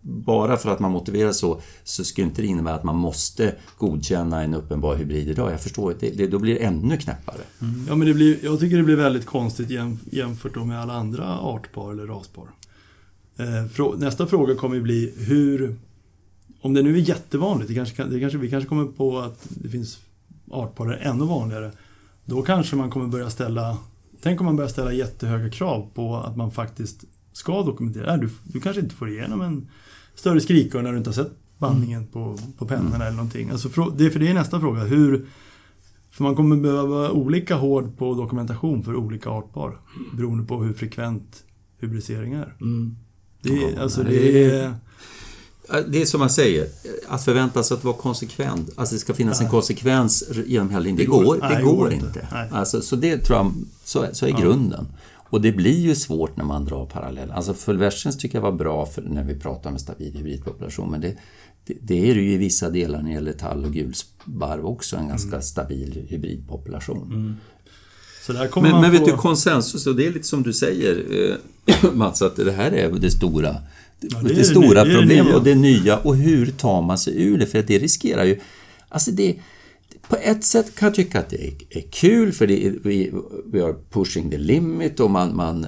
Bara för att man motiverar så, så skulle inte det innebära att man måste godkänna en uppenbar hybrid idag. Jag förstår, det, det, då blir det ännu knäppare. Mm. Ja, men det blir, jag tycker det blir väldigt konstigt jäm, jämfört med alla andra artpar eller raspar. Eh, frå, nästa fråga kommer ju bli hur... Om det nu är jättevanligt, det kanske, det kanske, vi kanske kommer på att det finns artpar där ännu vanligare. Då kanske man kommer börja ställa... Tänk om man börjar ställa jättehöga krav på att man faktiskt ska dokumentera. Du, du kanske inte får igenom en större skrikörn när du inte har sett bandningen på, på pennorna eller någonting. Alltså, det, för det är nästa fråga. Hur, för man kommer behöva olika hård på dokumentation för olika artpar. Beroende på hur frekvent hybridisering är. Det, är Ja, alltså, nej, det är... Det är som man säger, att förvänta sig att vara konsekvent, alltså det ska finnas en konsekvens genom hela linjen. Det, Det går- går, nej, det går går inte. inte. Nej. Alltså, så det tror jag, så, så är grunden. Och det blir ju svårt när man drar paralleller. Alltså Fulversins tycker jag var bra för när vi pratar om en stabil hybridpopulation, men det, det, det är det ju i vissa delar när det gäller tall och gulsparv också, en ganska stabil hybridpopulation. Kommer Men, men vet få... du, konsensus, och det är lite som du säger eh, [clears throat] Mats, att det här är det stora, det, det det stora problemet och det nya. Och hur tar man sig ur det? För att det riskerar ju... Alltså det, på ett sätt kan jag tycka att det är, är kul för det är, vi, vi are pushing the limit och man, man,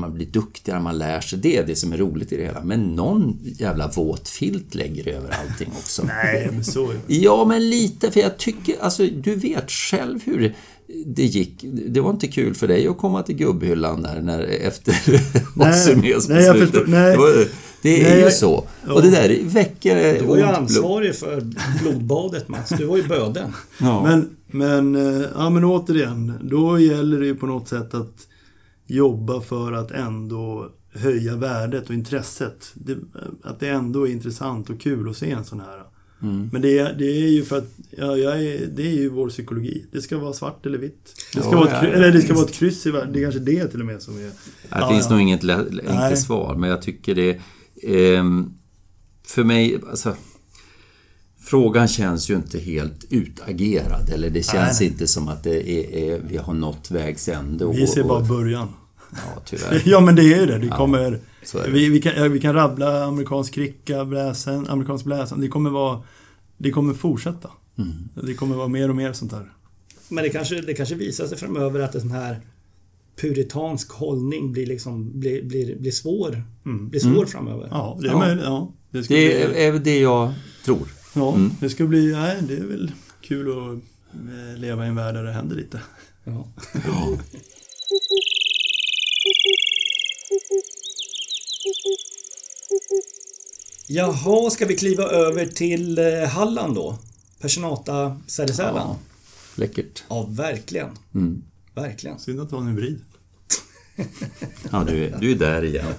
man blir duktigare, man lär sig det, det som är roligt i det hela. Men någon jävla våt filt lägger över allting också. [laughs] Nej, men så är det. Ja, men lite, för jag tycker, alltså du vet själv hur det, gick. Det var inte kul för dig att komma till gubbhyllan där när, efter Ossimes nej, jag förstår- nej. det, var, det är Nej, ju så. ja. Och det där väcker Du var ju ansvarig för blodbadet Mats. Du var ju böden. Ja. Men, men, eh, ja, men återigen, då gäller det ju på något sätt att jobba för att ändå höja värdet och intresset. Det, att det ändå är intressant och kul att se en sån här. Mm. Men det, är- det är ju för att, ja, jag är, det är ju vår psykologi. Det ska vara svart eller vitt. Det ska, Ja, vara, ett, ja, eller det ska vara ett kryss i världen. Det är kanske det till och med som är... Det Ja, finns ja. nog inget enkelt svar, men jag tycker det... ehm, för mig, alltså... Frågan känns ju inte helt utagerad, eller det känns Nej. inte som att det är, är, vi har nått vägs ände. och- Vi ser bara början. Ja, tyvärr. [laughs] Ja men det är ju det. Det kommer... är det. Vi, vi, kan, ja, vi kan rabbla amerikansk kricka, bläsen, amerikansk bläsen. Det kommer vara... Det kommer fortsätta. Mm. Det kommer vara mer och mer sånt här. Men det kanske, det kanske visar sig framöver att en sån här puritansk hållning blir, liksom, blir, blir, blir svår, blir svår framöver. Ja, det är Ja. möjligt. Ja, det ska Det bli, är, är det jag tror. ja, det ska bli... Nej, det är väl kul att eh, leva i en värld där det händer lite. Ja. Jaha, ska vi kliva över till eh, Halland då? Personata Sädesärlan? Ja, läckert. Ja, verkligen. Mm. Verkligen. Synd att det var en hybrid. [laughs] Ja, du, är- du är där igen. [laughs]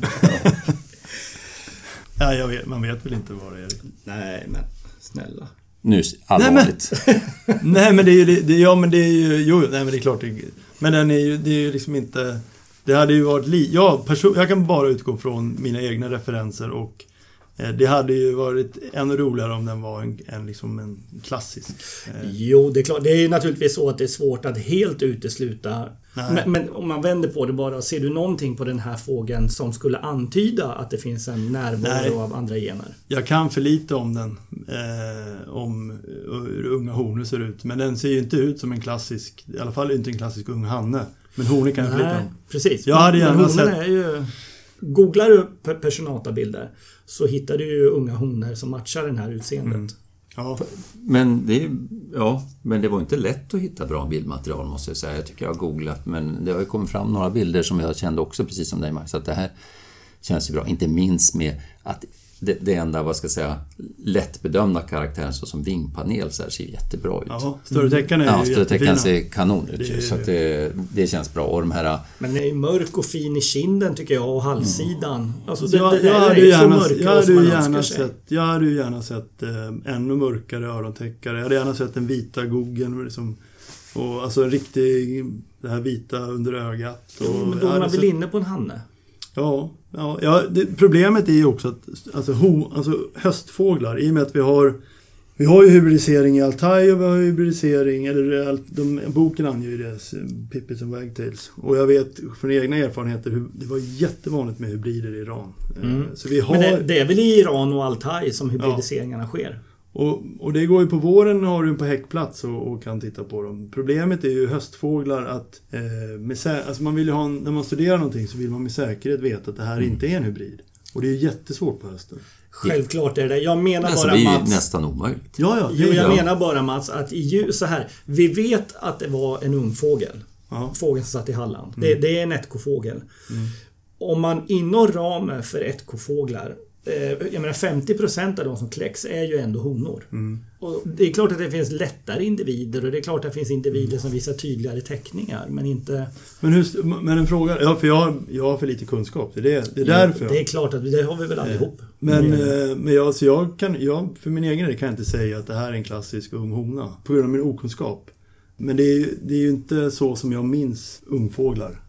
Ja, jag vet, man vet väl inte vad det är. Nej, men snälla. Nu, allvarligt. [laughs] nej, men det är ju... Det, ja, men det är ju... Jo, nej, men det är klart. Det, men den är ju... Det är ju liksom inte... Det hade ju varit... Li, ja, person, jag kan bara utgå från mina egna referenser och det hade ju varit ännu roligare om den var en, en, liksom en klassisk. Eh, Jo, det är klart. Det är naturligtvis så att det är svårt att helt utesluta. Men, men om man vänder på det bara. Ser du någonting på den här fågeln som skulle antyda att det finns en närvaro av andra gener? Jag kan för lite om den. Eh, om hur unga honor ser ut. Men den ser ju inte ut som en klassisk... I alla fall inte en klassisk ung hanne. Men honor kan jag för lite om. precis. Jag hade Men gärna honorna sett- är ju... Googlar du pe- personatabilder så hittar du ju unga honor som matchar den här utseendet. Mm. Ja, Men det, ja, men det var inte lätt att hitta bra bildmaterial måste jag säga. Jag tycker jag har googlat, men det har ju kommit fram några bilder som jag kände också, precis som dig Max, att det här känns ju bra. Inte minst med att det, det enda, vad ska jag säga, lättbedömda karaktären såsom vingpanel så här, ser jättebra ut. ja större täckaren är Ja, ju större tecken jättefina. ser kanon ut Det så det. att det, det känns bra. Och de här... Men är mörk och fin i kinden tycker jag och halssidan. Alltså det, Jag, det, jag där hade är ju så gärna, jag hade ju sett, jag hade ju gärna sett eh, ännu mörkare örontäckare. Jag hade gärna sett den vita goggen. Liksom, och alltså en riktig, det här vita under ögat. Och, Jo, men då jag är man väl sett- inne på en hanne? Ja, ja, ja det, problemet är ju också att alltså, ho, alltså höstfåglar, i och med att vi har vi har ju hybridisering i Altai och vi har hybridisering, eller de, boken anger ju det, Pippis and Wagtails. Och jag vet från egna erfarenheter hur det var jättevanligt med hybrider i Iran. Eh, Så vi har, Men det, det är väl i Iran och Altai som hybridiseringarna sker? Och, och det går ju på våren har du på häckplats och, och kan titta på dem. Problemet är ju höstfåglar att eh, med, alltså man vill ju ha en, när man studerar någonting så vill man med säkerhet veta att det här inte är en hybrid. Och det är ju jättesvårt på hösten. Självklart är det Jag menar Alltså, bara det är ju Mats... nästan omöjligt. Ja, ja. Jo, jag Ja. menar bara Mats att i ljus, så här. Vi vet att det var en ung fågel. Ja. Fågeln som satt i Halland. Det, det är en ättkofågel. Om man inom ramen för ättkofåglar eh, jag menar 50% av de som kläcks är ju ändå honor. Och det är klart att det finns lättare individer och det är klart att det finns individer som visar tydligare teckningar men inte... Men, hur, men en fråga, ja för jag, har- jag har för lite kunskap. Det är, det, är därför. Det är klart att det har vi väl allihop. Men, eh, men jag, så jag kan, jag, för min egen del kan jag inte säga att det här är en klassisk ung hona. På grund av min okunskap. Men det är, det är ju inte så som jag minns ungfåglar.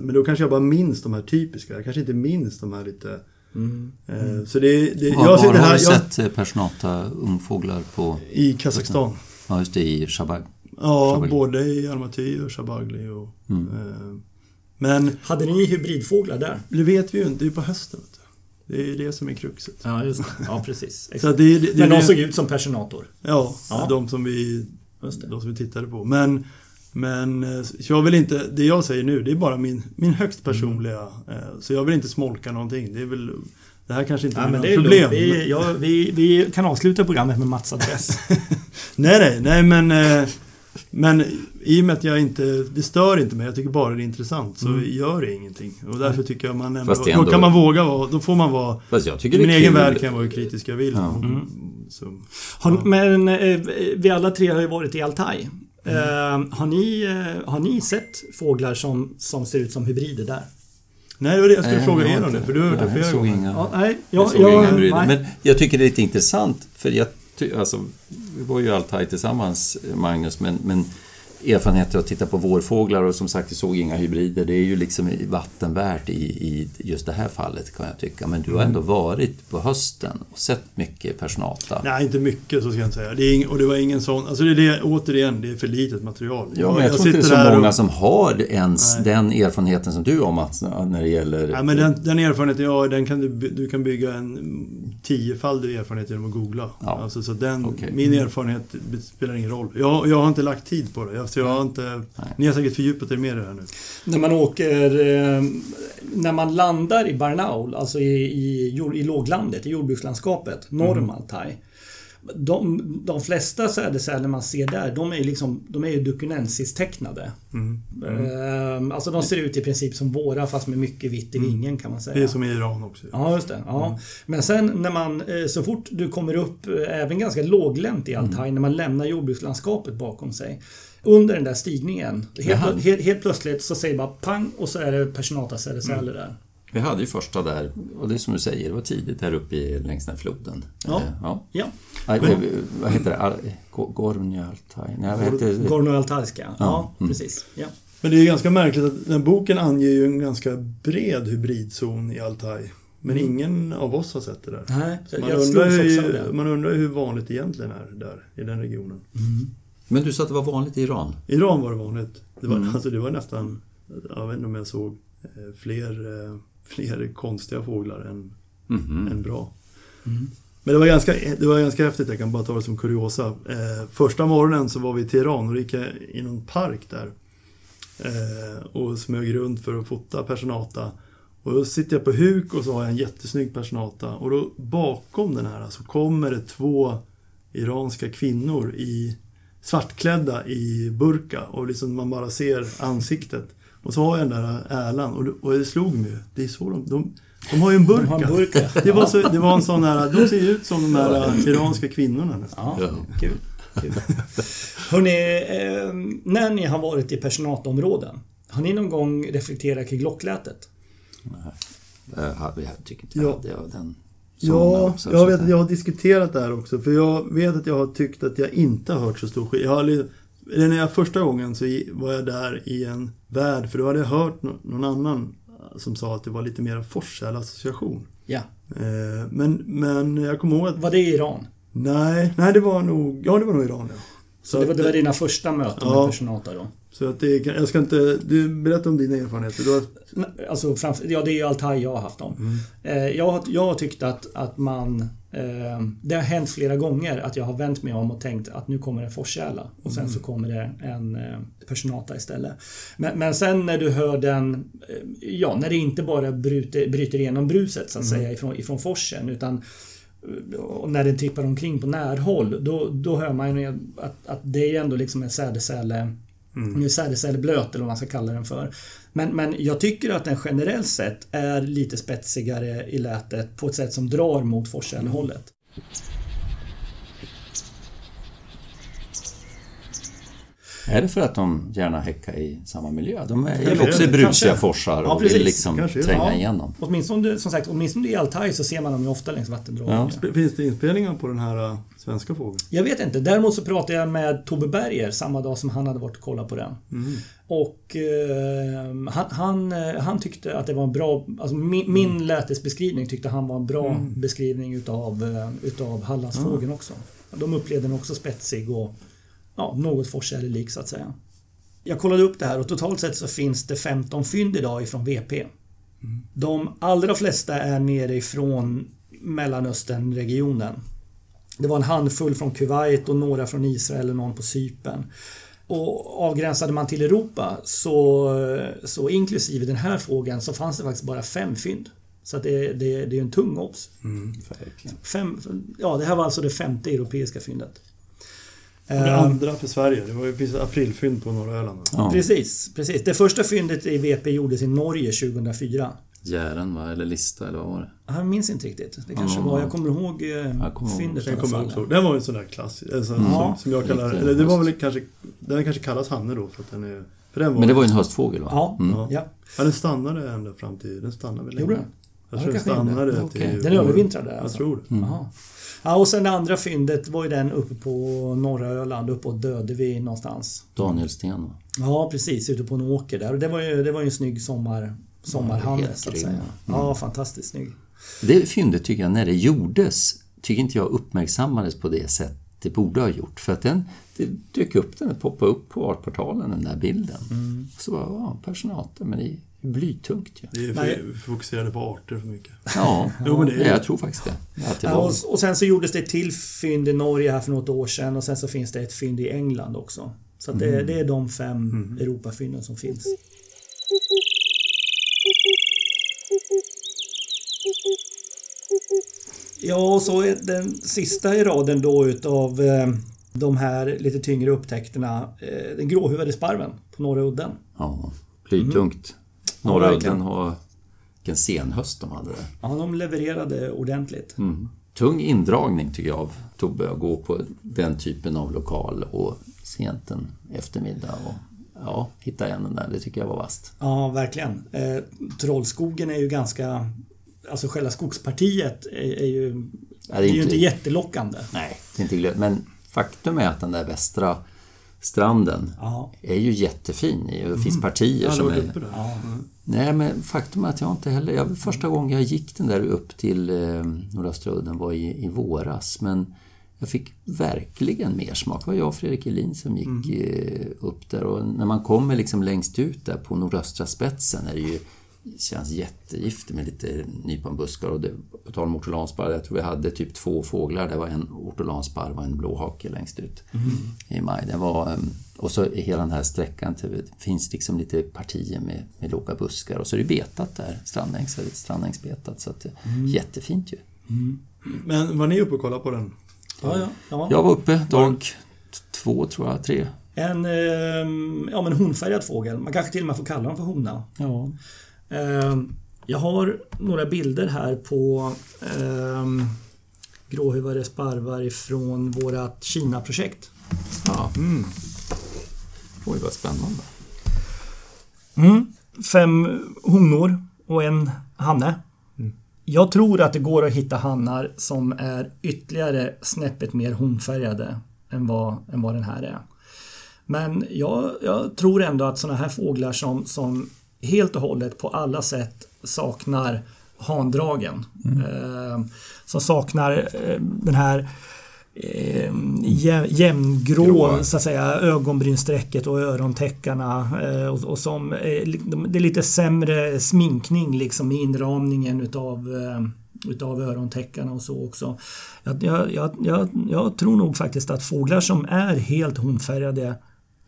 Men då kanske jag bara minns de här typiska. Jag kanske inte minns de här lite Eh, Så det, det, Var, jag var sitter har här du jag, sett eh, personata ungfåglar på? i Kazakstan. Ja, just det, i Shabag. Ja, Shabagli. både i Almaty och Shabagli. Och, Mm. eh, men Hade ni hybridfåglar där? det vet vi ju inte, det är ju på hösten. Vet du. Det är det som är kruxet. Ja, just det. Ja, precis. [laughs] Det, det, det, Men de såg ut som personator. Ja, Ja. de som vi de som vi tittade på. Men, men eh, så jag vill inte, det jag säger nu, det är bara min, min högst personliga. eh, Så jag vill inte smolka någonting. Det är väl, det här kanske inte Ja, är något problem. Vi, ja, vi, vi kan avsluta programmet med Mats adress. [laughs] Nej, nej, nej men, eh, men i och med att jag inte, det stör inte mig, jag tycker bara det är intressant, så Mm. gör det ingenting. Och därför tycker jag man ändå, är då ändå- kan man våga vara, då får man vara, Fast jag i tycker det min egen kul. värld kan jag vara hur kritisk jag vill. Ja. Mm. Så, Har, Ja. Men eh, vi alla tre har ju varit i Altaj. Eh, har, ni, eh, har ni sett fåglar som, som ser ut som hybrider där? nej, det var det jag skulle Nej, fråga er om det, för du har hört det flera gånger. inga. Ja, nej, Jag jag, såg jag, inga nej. Men jag tycker det är lite intressant, för jag, alltså, vi var ju Altaj tillsammans, Magnus, men, men erfarenheter att titta på vårfåglar och som sagt, jag såg inga hybrider. Det är ju liksom vattenvärt i, i just det här fallet kan jag tycka. Men du har ändå varit på hösten och sett mycket personata. Nej, inte mycket så ska jag inte säga. Det är ing, och det var ingen sån... Alltså det är det, återigen, det är för litet material. Ja, men jag, tror inte det är så många och- som har ens Nej. den erfarenheten som du har Mats, när det gäller... Nej, men den, den erfarenheten jag har, den kan du, du kan bygga en tiofaldig erfarenhet genom att googla. Ja. Alltså, så den, Okej. Min erfarenhet spelar ingen roll. Jag, jag har inte lagt tid på det. Jag, så jag har inte, ni har säkert fördjupat er mer i det här nu. När man åker... Eh, när man landar i Barnaul, alltså i, i, i låglandet, i jordbrukslandskapet, norr om Altaj. De, de flesta sädesärlor man ser där, de är ju liksom, de är ju dukunensis-tecknade. Mm. Eh, alltså de ser ut i princip som våra fast med mycket vitt i vingen kan man säga. Det är som i Iran också. Ja, just det. Ja. Men sen när man, eh, så fort du kommer upp, eh, även ganska låglänt i Altaj, när man lämnar jordbrukslandskapet bakom sig. Under den där stigningen, helt, helt, helt plötsligt så säger det bara pang och så är det personata sädesärlor där. Vi hade ju första där, och det är som du säger, det var tidigt där uppe i, längs den här floden. Ja. Eh, ja. Ja, Nej, eh, vad heter det? Gornjaltaj? Gorno-Altajska. Ja, Ja, mm. precis. Ja. Men det är ganska märkligt att den boken anger ju en ganska bred hybridzon i Altaj. Men Mm. ingen av oss har sett det där. Nej, Man jag undrar, det. man undrar ju hur vanligt det egentligen är där, i den regionen. Men du sa att det var vanligt i Iran? I Iran var det vanligt. Det var, Mm. alltså, det var nästan, jag vet inte om jag såg eh, fler, eh, fler konstiga fåglar än, Mhm. än bra. Mm. Men det var, ganska, det var ganska häftigt, jag kan bara ta det som kuriosa. Eh, första morgonen så var vi i Teheran och gick i någon park där. Eh, och smög runt för att fota personata. Och då sitter jag på huk och så har jag en jättesnygg personata. Och då bakom den här så kommer det två iranska kvinnor i svartklädda i burka. Och liksom man bara ser ansiktet. Och så har jag den där Erland och, det- och det slog mig. Det är så de, de, de har ju en burka. De har en burka. Det var, så, det var en sån här, de ser ju ut som de här iranska kvinnorna nästan. Ja, kul. kul. Hörrni, eh, när ni har varit i personatområden, har ni någon gång reflekterat kring locklätet? Eh, Jag tycker inte jag Ja. hade jag den Ja, jag vet att jag har diskuterat det här också. För jag vet att jag har tyckt att jag inte har hört så stor skillnad. Jag har, aldrig- eller när jag första gången så var jag där i en värld, för då hade jag hört nå- någon annan som sa att det var lite mer Forshäll-association. Ja. Eh, Men, men jag kommer ihåg att... Var det Iran? Nej, nej det var nog... Ja, det var nog Iran ja. Så det var, det var dina första möten Ja. med personata då? Så att det, jag ska inte... Du, berätta om dina erfarenheter. Du har, Alltså, framför, ja, det är ju Altaj jag har haft dem. Eh, jag, har- jag har tyckt att, att man... Eh, det har hänt flera gånger att jag har vänt mig om och tänkt att nu kommer en forskärla och sen så kommer det en eh, personata istället. Men, men sen när du hör den... Ja, när det inte bara bryter, bryter igenom bruset så att säga ifrån, ifrån forsen utan när den trippar omkring på närhåll då, då hör man ju att, att det är ändå liksom en nu är sädesärle blöt eller vad man ska kalla den för. Men, men jag tycker att den generellt sett är lite spetsigare i lätet på ett sätt som drar mot Är det för att de gärna häckar i samma miljö? De är ju också i brusiga forsar Ja, och vill precis. liksom Kanske tränga Ja. igenom. Åtminstone, som sagt, åtminstone i Altaj så ser man dem ju ofta längs vattendragen. Ja. Finns det inspelningar på den här äh, svenska fågeln? Jag vet inte. Däremot så pratade jag med Tobbe Berger samma dag som han hade varit och kollat på den. Och eh, han, han, eh, han tyckte att det var en bra... Alltså min, min lätesbeskrivning tyckte han var en bra beskrivning utav, eh, utav Hallandsfågeln också. De upplevde den också spetsig och ja, något forsärlig så att säga. Jag kollade upp det här och totalt sett så finns det 15 fynd idag ifrån VP. De allra flesta är nere ifrån Mellanösternregionen. Det var en handfull från Kuwait och några från Israel och någon på Cypern. Och avgränsade man till Europa så, så inklusive den här fågeln så fanns det faktiskt bara fem fynd. Så det, det, det är en tung obs. Verkligen. Fem, ja, det här var alltså det femte europeiska fyndet. Och det andra för Sverige, det var ju aprilfynd på norra Öland. Ja. Precis, precis. Det första fyndet i VP gjordes i Norge 2004. Jären va? Eller lista eller vad var det? Jag minns inte riktigt. Det kanske Ja. var... Jag kommer ihåg eh, Jag kommer ihåg. fyndet i Den alla kommer jag också ihåg. Den var ju en sån där klassisk, en sån, Ja. som, som jag kallar, eller det var väl kanske, den kanske kallas Hanne då för att den är, för den var, Men det var ju en höstfågel va? Ja, Mm. Ja. ja. den stannade ända fram till, den stannade väl Gjorde länge. den? Jag Ja, tror det den gjorde. stannade Okej. till... Den övervintrade Jag alltså? tror det. Jaha. Ja, och sen det andra fyndet var ju den uppe på norra Öland, uppåt Dödevi någonstans. Danielsten va? Ja, precis. Ute på en åker där. Och det var ju, det var ju en snygg sommar, sommarhandel helt så att säga. ja. Ja, fantastiskt snygg. Det fyndet tycker jag, när det gjordes, tycker inte jag uppmärksammades på det sätt det borde ha gjort. För att den det dök upp, den poppade upp på artportalen, den där bilden. Mm. Så var ja, personater, men det blytungt ju. Det är för, fokuserade på arter för mycket. Ja, [laughs] Jo, men det är- ja, jag tror faktiskt det. Det Ja, var, och, och sen så gjordes det ett till fynd i Norge här för något år sedan och sen så finns det ett fynd i England också. Så att det, det är de fem Europafynden som finns. Ja, och så är den sista i raden då utav eh, de här lite tyngre upptäckterna. Eh, den gråhuvade sparven på Norra udden. ja, blytungt. Ja, Norra udden har... Vilken senhöst de hade där. Ja, de levererade ordentligt. Mm. Tung indragning tycker jag av Tobbe att gå på den typen av lokal och sent en eftermiddag och ja, hitta igen den där. Det tycker jag var vasst. Ja, verkligen. Eh, Trollskogen är ju ganska... Alltså själva skogspartiet är, är ju... Ja, det är ju inte jättelockande. Nej, det är inte glöd. Men faktum är att den där västra stranden Ja. är ju jättefin. Det finns partier Jag har som är... Ja. Nej, men faktum är att jag inte heller... Jag, första gången jag gick den där upp till eh, Nordöstra udden var i, i våras. Men jag fick verkligen mer smak. Det var jag och Fredrik Elin som gick eh, upp där. Och när man kommer liksom längst ut där på nordöstra spetsen är det ju känns jättegiftigt med lite nyponbuskar. Och det, på tal om ortolansparv, jag tror vi hade typ två fåglar. Det var en ortolansparv och en blåhake längst ut i maj. Det var, ehm, och så hela den här sträckan, det finns liksom lite partier med, med låga buskar. Och så är det betat där, strandängs, strandängsbetat. Så att, det- jättefint ju. Men var ni uppe och kollade på den? Ja, ja, ja. Jag var uppe dag två, tror jag, tre. En ehm, ja, men honfärgad fågel. Man kanske till och med får kalla dem för hona. Ja. Ehm, Jag har några bilder här på um, gråhuvade sparvar ifrån vårat Kina-projekt. ja. Oj, vad spännande. Mm. Fem honor och en hanne. Jag tror att det går att hitta hannar som är ytterligare snäppet mer honfärgade än vad, än vad den här är. Men jag, jag tror ändå att sådana här fåglar som, som helt och hållet på alla sätt saknar handragen. Eh, som saknar eh, den här eh, jä- jämngrå Grå. så att säga, ögonbrynsträcket och örontäckarna. Eh, och, och som, det är lite sämre sminkning liksom i inramningen utav, eh, utav örontäckarna och så också. Jag, jag, jag, jag, jag tror nog faktiskt att fåglar som är helt honfärgade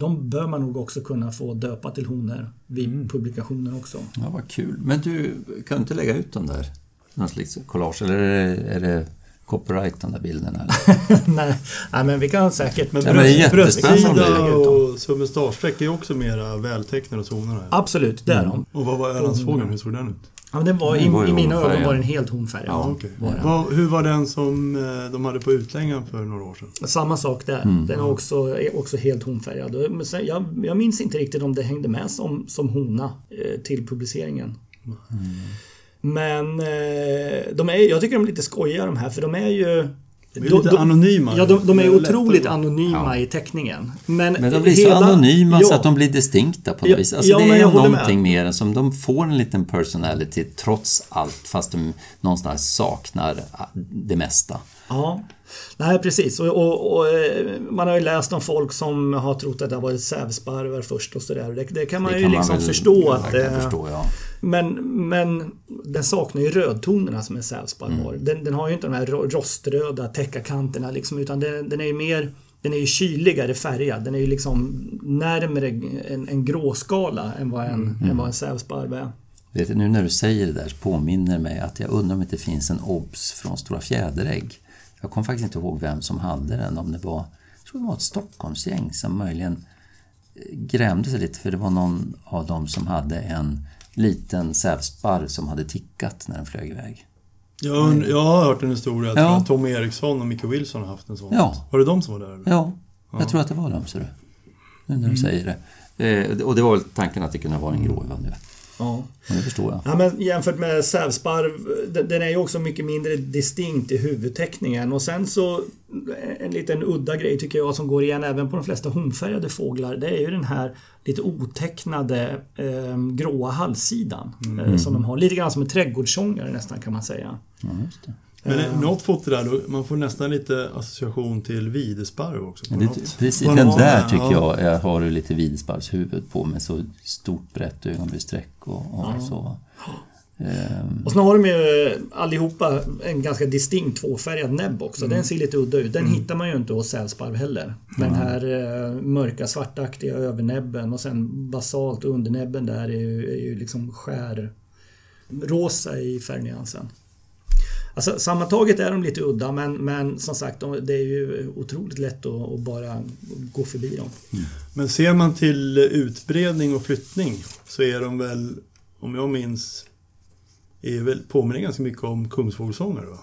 de bör man nog också kunna få döpa till honor vid publikationen också. Ja, vad kul. Men du, kan du inte lägga ut dem där? Någon slags collage, eller är det, är det copyright, de där bilderna? [laughs] nej, nej, men vi kan säkert... Men Ja, men är bröstsida och submustagesträck är ju också mera vältecknade zoner här. Absolut, det är de. Och vad var Ölandsfågeln? Hur såg den ut? Ja, men den var, Den var i, I mina ögon var den helt honfärgad. Ja. Okej. Var hur var den som eh, de hade på utlängan för några år sedan? Samma sak där. Mm. Den är också, är också helt honfärgad. Jag, jag minns inte riktigt om det hängde med som, som hona eh, till publiceringen. Men eh, de är, jag tycker de är lite skojiga de här för de är ju... De är lite anonyma. Ja, de, de är är otroligt anonyma Ja. i teckningen. Men, Men de blir så hela- anonyma så ja, att de blir distinkta på något Ja, vis. Alltså ja, det är med. någonting mer än som de får en liten personality trots allt fast de någonstans saknar det mesta. Ja, nej precis. Och, och, och, eh, man har ju läst om folk som har trott att det har varit sävsparvar först och sådär. Det, det kan man Det ju kan man liksom väl förstå att... eh, förstå, ja. Men, men den saknar ju rödtonerna som en sävsparv Mm. har. Den, den har ju inte de här ro- roströda täckakanterna liksom, utan den, den är ju mer den är ju kyligare färgad. Den är ju liksom närmare en, en gråskala än vad en, Mm. än vad en sävsparv är. Vet du, nu när du säger det där så påminner mig att jag undrar om det inte finns en obs från Stora Fjäderägg. Jag kommer faktiskt inte ihåg vem som hade den, om det var, jag tror det var ett Stockholmsgäng som möjligen eh, grämde sig lite för det var någon av dem som hade en liten sävsparv som hade tickat när den flög iväg. Jag, jag har hört en historia att Ja. Tom Eriksson och Micke Wilson har haft en sån. Ja. Var det de som var där? eller? Ja, jag tror att det var dem, ser du. Nu när du säger det. Eh, och det var väl tanken att det kunde vara en gråöva nu. Ja. Det förstår jag. Ja, men jämfört med sävsparv, den- är ju också mycket mindre distinkt i huvudteckningen. Och sen så en liten udda grej tycker jag som går igen även på de flesta honfärgade fåglar. Det är ju den här lite otecknade eh, gråa halssidan. Eh, som de har. Lite grann som en trädgårdssångare nästan kan man säga. Ja. Men eh, något foto där, då, man får nästan lite association till videsparv också. Det, något. precis, På den där tycker ja. jag är, har du lite videsparvshuvud på med så stort brett ögonbrynsstreck och, och så. Ehm, Och sen har de ju allihopa en ganska distinkt tvåfärgad näbb också. Den ser lite udda ut. Den hittar man ju inte hos sälsparv heller. Den här eh, mörka svartaktiga övernäbben och sen basalt undernäbben där är ju, är ju liksom skär rosa i färgnyansen. Alltså, sammantaget är de lite udda men, men som sagt de, det är ju otroligt lätt att, att bara gå förbi dem. Men ser man till utbredning och flyttning så är de väl, om jag minns, är väl, påminner ganska mycket om kungsfågelsångare va?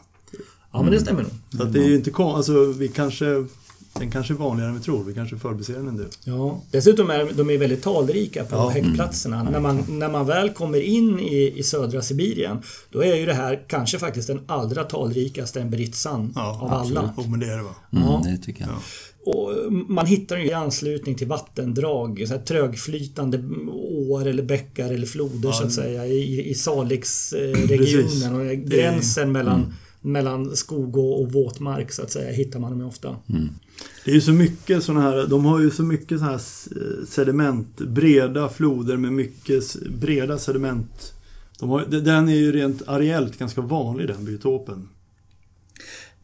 Ja men det stämmer nog. Så att det är ju inte alltså vi kanske, den kanske är vanligare än vi tror. Vi kanske förbiser den en del. Ja, dessutom är de är väldigt talrika på Ja. häckplatserna. När, man, när man väl kommer in i, i södra Sibirien då är ju det här kanske faktiskt den allra talrikaste emberitsan Ja, av alla. Och men det är det va? mm, Ja. Det tycker jag. Och man hittar den ju i anslutning till vattendrag, så här trögflytande åar eller bäckar eller floder så att säga i, i. Salixregionen. Och gränsen mellan, mellan skog och, våtmark så att säga hittar man dem ju ofta. Det är ju så mycket sådana här, de har ju så mycket sådana här eh, sediment, breda floder med mycket breda sediment. De har, den är ju rent areellt ganska vanlig den biotopen.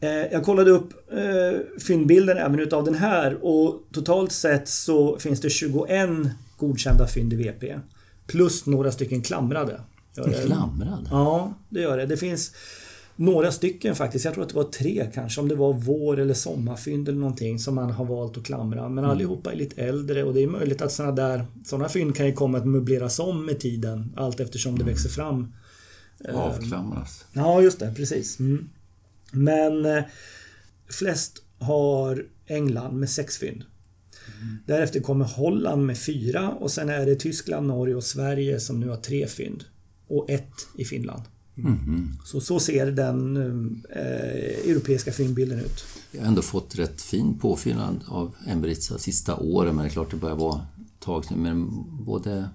Eh, Jag kollade upp eh, fyndbilden även utav den här och totalt sett så finns det 21 godkända fynd i VP. Plus några stycken klamrade. Gör det. Klamrad? Ja, det gör det. Det finns några stycken faktiskt. Jag tror att det var tre kanske. Om det var vår eller sommarfynd eller någonting som man har valt att klamra. Men allihopa är lite äldre och det är möjligt att sådana där sådana fynd kan ju komma att möbleras om med tiden allt eftersom det växer fram. Avklamras. Ja, just det. Precis. Mm. Men eh, flest har England med sex fynd. Därefter kommer Holland med fyra och sen är det Tyskland, Norge och Sverige som nu har tre fynd. Och ett i Finland. Så, så ser den eh, europeiska fyndbilden ut. Jag har ändå fått rätt fin påfyllnad av Emberitsa sista åren, men det är klart det börjar vara ett tag sedan. Men både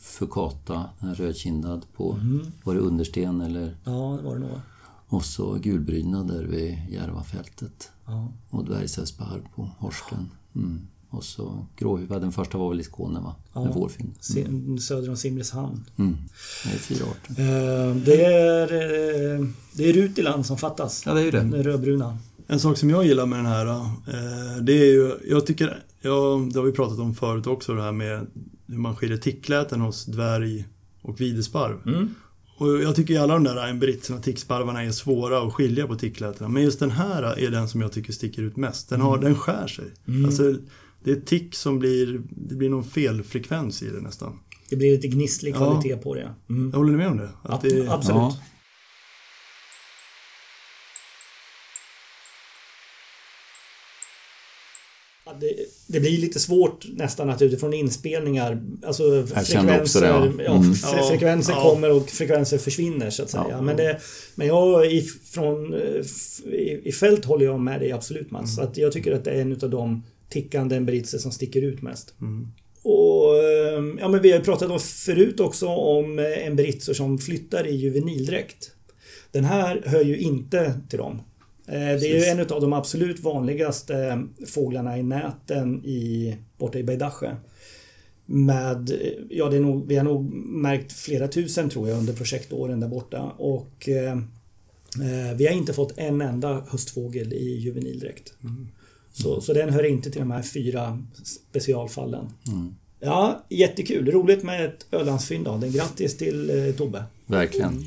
Fukata, den här rödkindad på, var det understen eller Ja, det var det nog. och så gulbrynad där vid Järvafältet. Ja. Och dvärgsävsparv på Horsten. Mm. Och så gråhuvad, den första var väl i Skåne va? Med vårfynd. Si- Söder om Simrishamn. Mm. Det är fyra arter. Eh, det, är, eh, det är Rutiland som fattas. Ja, det är ju det. Den rödbruna. En sak som jag gillar med den här, eh, det är ju, jag tycker, ja, det har vi pratat om förut också, det här med hur man skiljer tickläten hos dvärg och videsparv. Mm. Och jag tycker alla de där emberitserna, ticksparvarna, är svåra att skilja på ticklätena. Men just den här är den som jag tycker sticker ut mest. Den, har, den skär sig. Alltså, det är tick som blir, det blir någon felfrekvens i det nästan. Det blir lite gnistlig Ja. kvalitet på det. Mm. Jag håller med om det. Att det Ab- Absolut. Ja. Ja, Det, det blir lite svårt nästan att utifrån inspelningar, alltså frekvenser, det, ja. ja. Mm. fre- Ja, frekvenser ja. kommer och frekvenser försvinner så att säga. Ja. Men, det, men jag ifrån eh, i, i fält håller jag med dig absolut Mats. Så att jag tycker att det är en av de tickande emberitser som sticker ut mest. Och eh, ja, men vi har pratat om förut också om eh, emberitser som flyttar i juvenildräkt. Den här hör ju inte till dem. Eh, Det är ju Precis. en av de absolut vanligaste fåglarna i näten i, borta i Beidache. Med, eh, ja det är nog, vi har nog märkt flera tusen tror jag under projektåren där borta. Och eh, eh, vi har inte fått en enda höstfågel i juvenildräkt. Så, så den hör inte till de här fyra specialfallen. Ja, jättekul. Roligt med ett Ölandsfynd då. Den grattis till eh, Tobbe. Verkligen.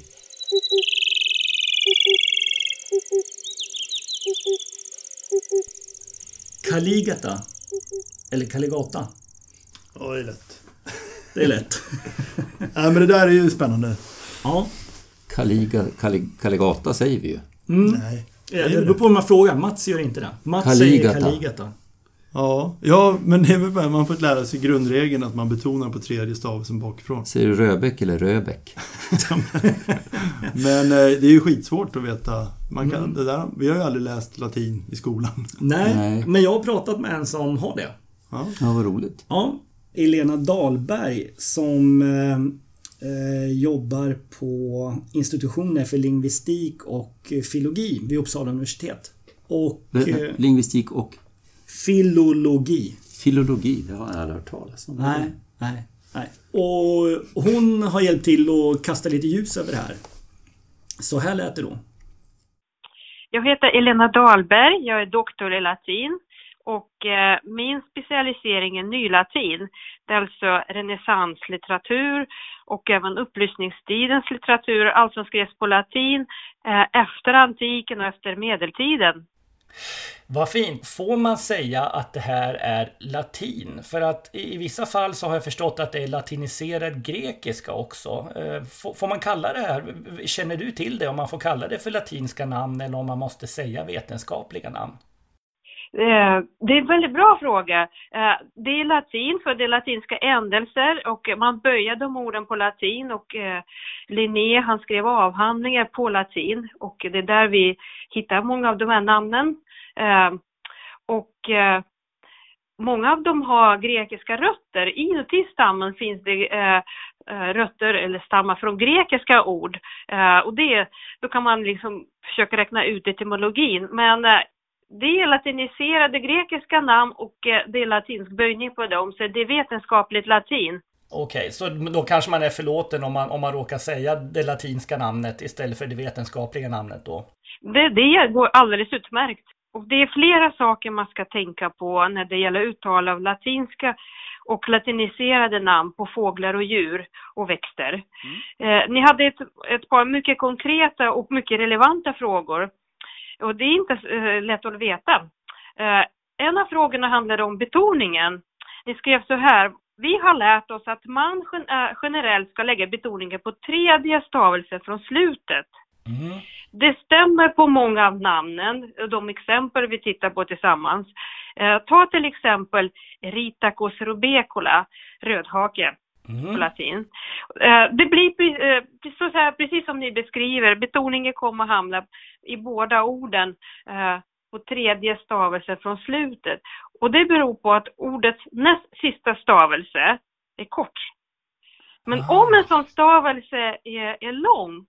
Kaligata. Eller Kaligata. Ja, det är lätt. [laughs] Det är lätt. [laughs] Nej, men det där är ju spännande. ja. Kaliga, Kali, Kaligata säger vi ju. Nej. Ja, Det beror på hur man frågar. Mats gör inte det. Mats Kaligata. säger Kaligata. Ja, ja, men det är väl man fått lära sig grundregeln att man betonar på tredje stavelsen bakifrån. Säger du Röbäck eller Röbäck? [laughs] Men eh, det är ju skitsvårt att veta. Man kan, det där, vi har ju aldrig läst latin i skolan. Nej, Nej. men jag har pratat med en som har det. Ja. Ja, vad roligt. Ja, Elena Dahlberg som eh, jobbar på institutioner för lingvistik och filologi vid Uppsala universitet. Och eh, Lingvistik och filologi. filologi, det har jag aldrig hört talas om. Nej, nej, nej. Och hon har hjälpt till att kasta lite ljus över det här. Så här lät det då. Jag heter Elena Dahlberg, jag är doktor i latin och eh, min specialisering är nylatin. Det är alltså renässanslitteratur och även upplysningstidens litteratur, allt som skrevs på latin eh, efter antiken och efter medeltiden. Vad fint. Får man säga att det här är latin? För att i vissa fall så har jag förstått att det är latiniserad grekiska också. Eh, får man kalla det här, känner du till det, om man får kalla det för latinska namn eller om man måste säga vetenskapliga namn? Eh, Det är en väldigt bra fråga. Eh, Det är latin för det är latinska ändelser och man böjer de orden på latin och eh, Linné han skrev avhandlingar på latin och det är där vi hittar många av de här namnen. Eh, Och eh, många av dem har grekiska rötter. Inuti stammen finns det eh, eh rötter eller stammar från grekiska ord. Eh, Och det, då kan man liksom försöka räkna ut etymologin. Men eh, det är latiniserade grekiska namn och eh, det är latinsk böjning på dem, så det är vetenskapligt latin. Okej, så då kanske man är förlåten om man, om man råkar säga det latinska namnet istället för det vetenskapliga namnet då? Det, det går alldeles utmärkt. Och det är flera saker man ska tänka på när det gäller uttal av latinska och latiniserade namn på fåglar och djur och växter. Eh, ni hade ett, ett par mycket konkreta och mycket relevanta frågor. Och det är inte eh, lätt att veta. Eh, en av frågorna handlade om betoningen. Ni skrev så här. Vi har lärt oss att man gen- eh, generellt ska lägga betoningen på tredje stavelsen från slutet. Mm. Det stämmer på många av namnen, de exempel vi tittar på tillsammans. Eh, ta till exempel Ritacus rubecola, rödhake på Mm. latin. Eh, det blir eh, så här, precis som ni beskriver, betoningen kommer att hamna i båda orden eh, på tredje stavelse från slutet. Och det beror på att ordets näst sista stavelse är kort. Men Ah. om en sån stavelse är, är lång,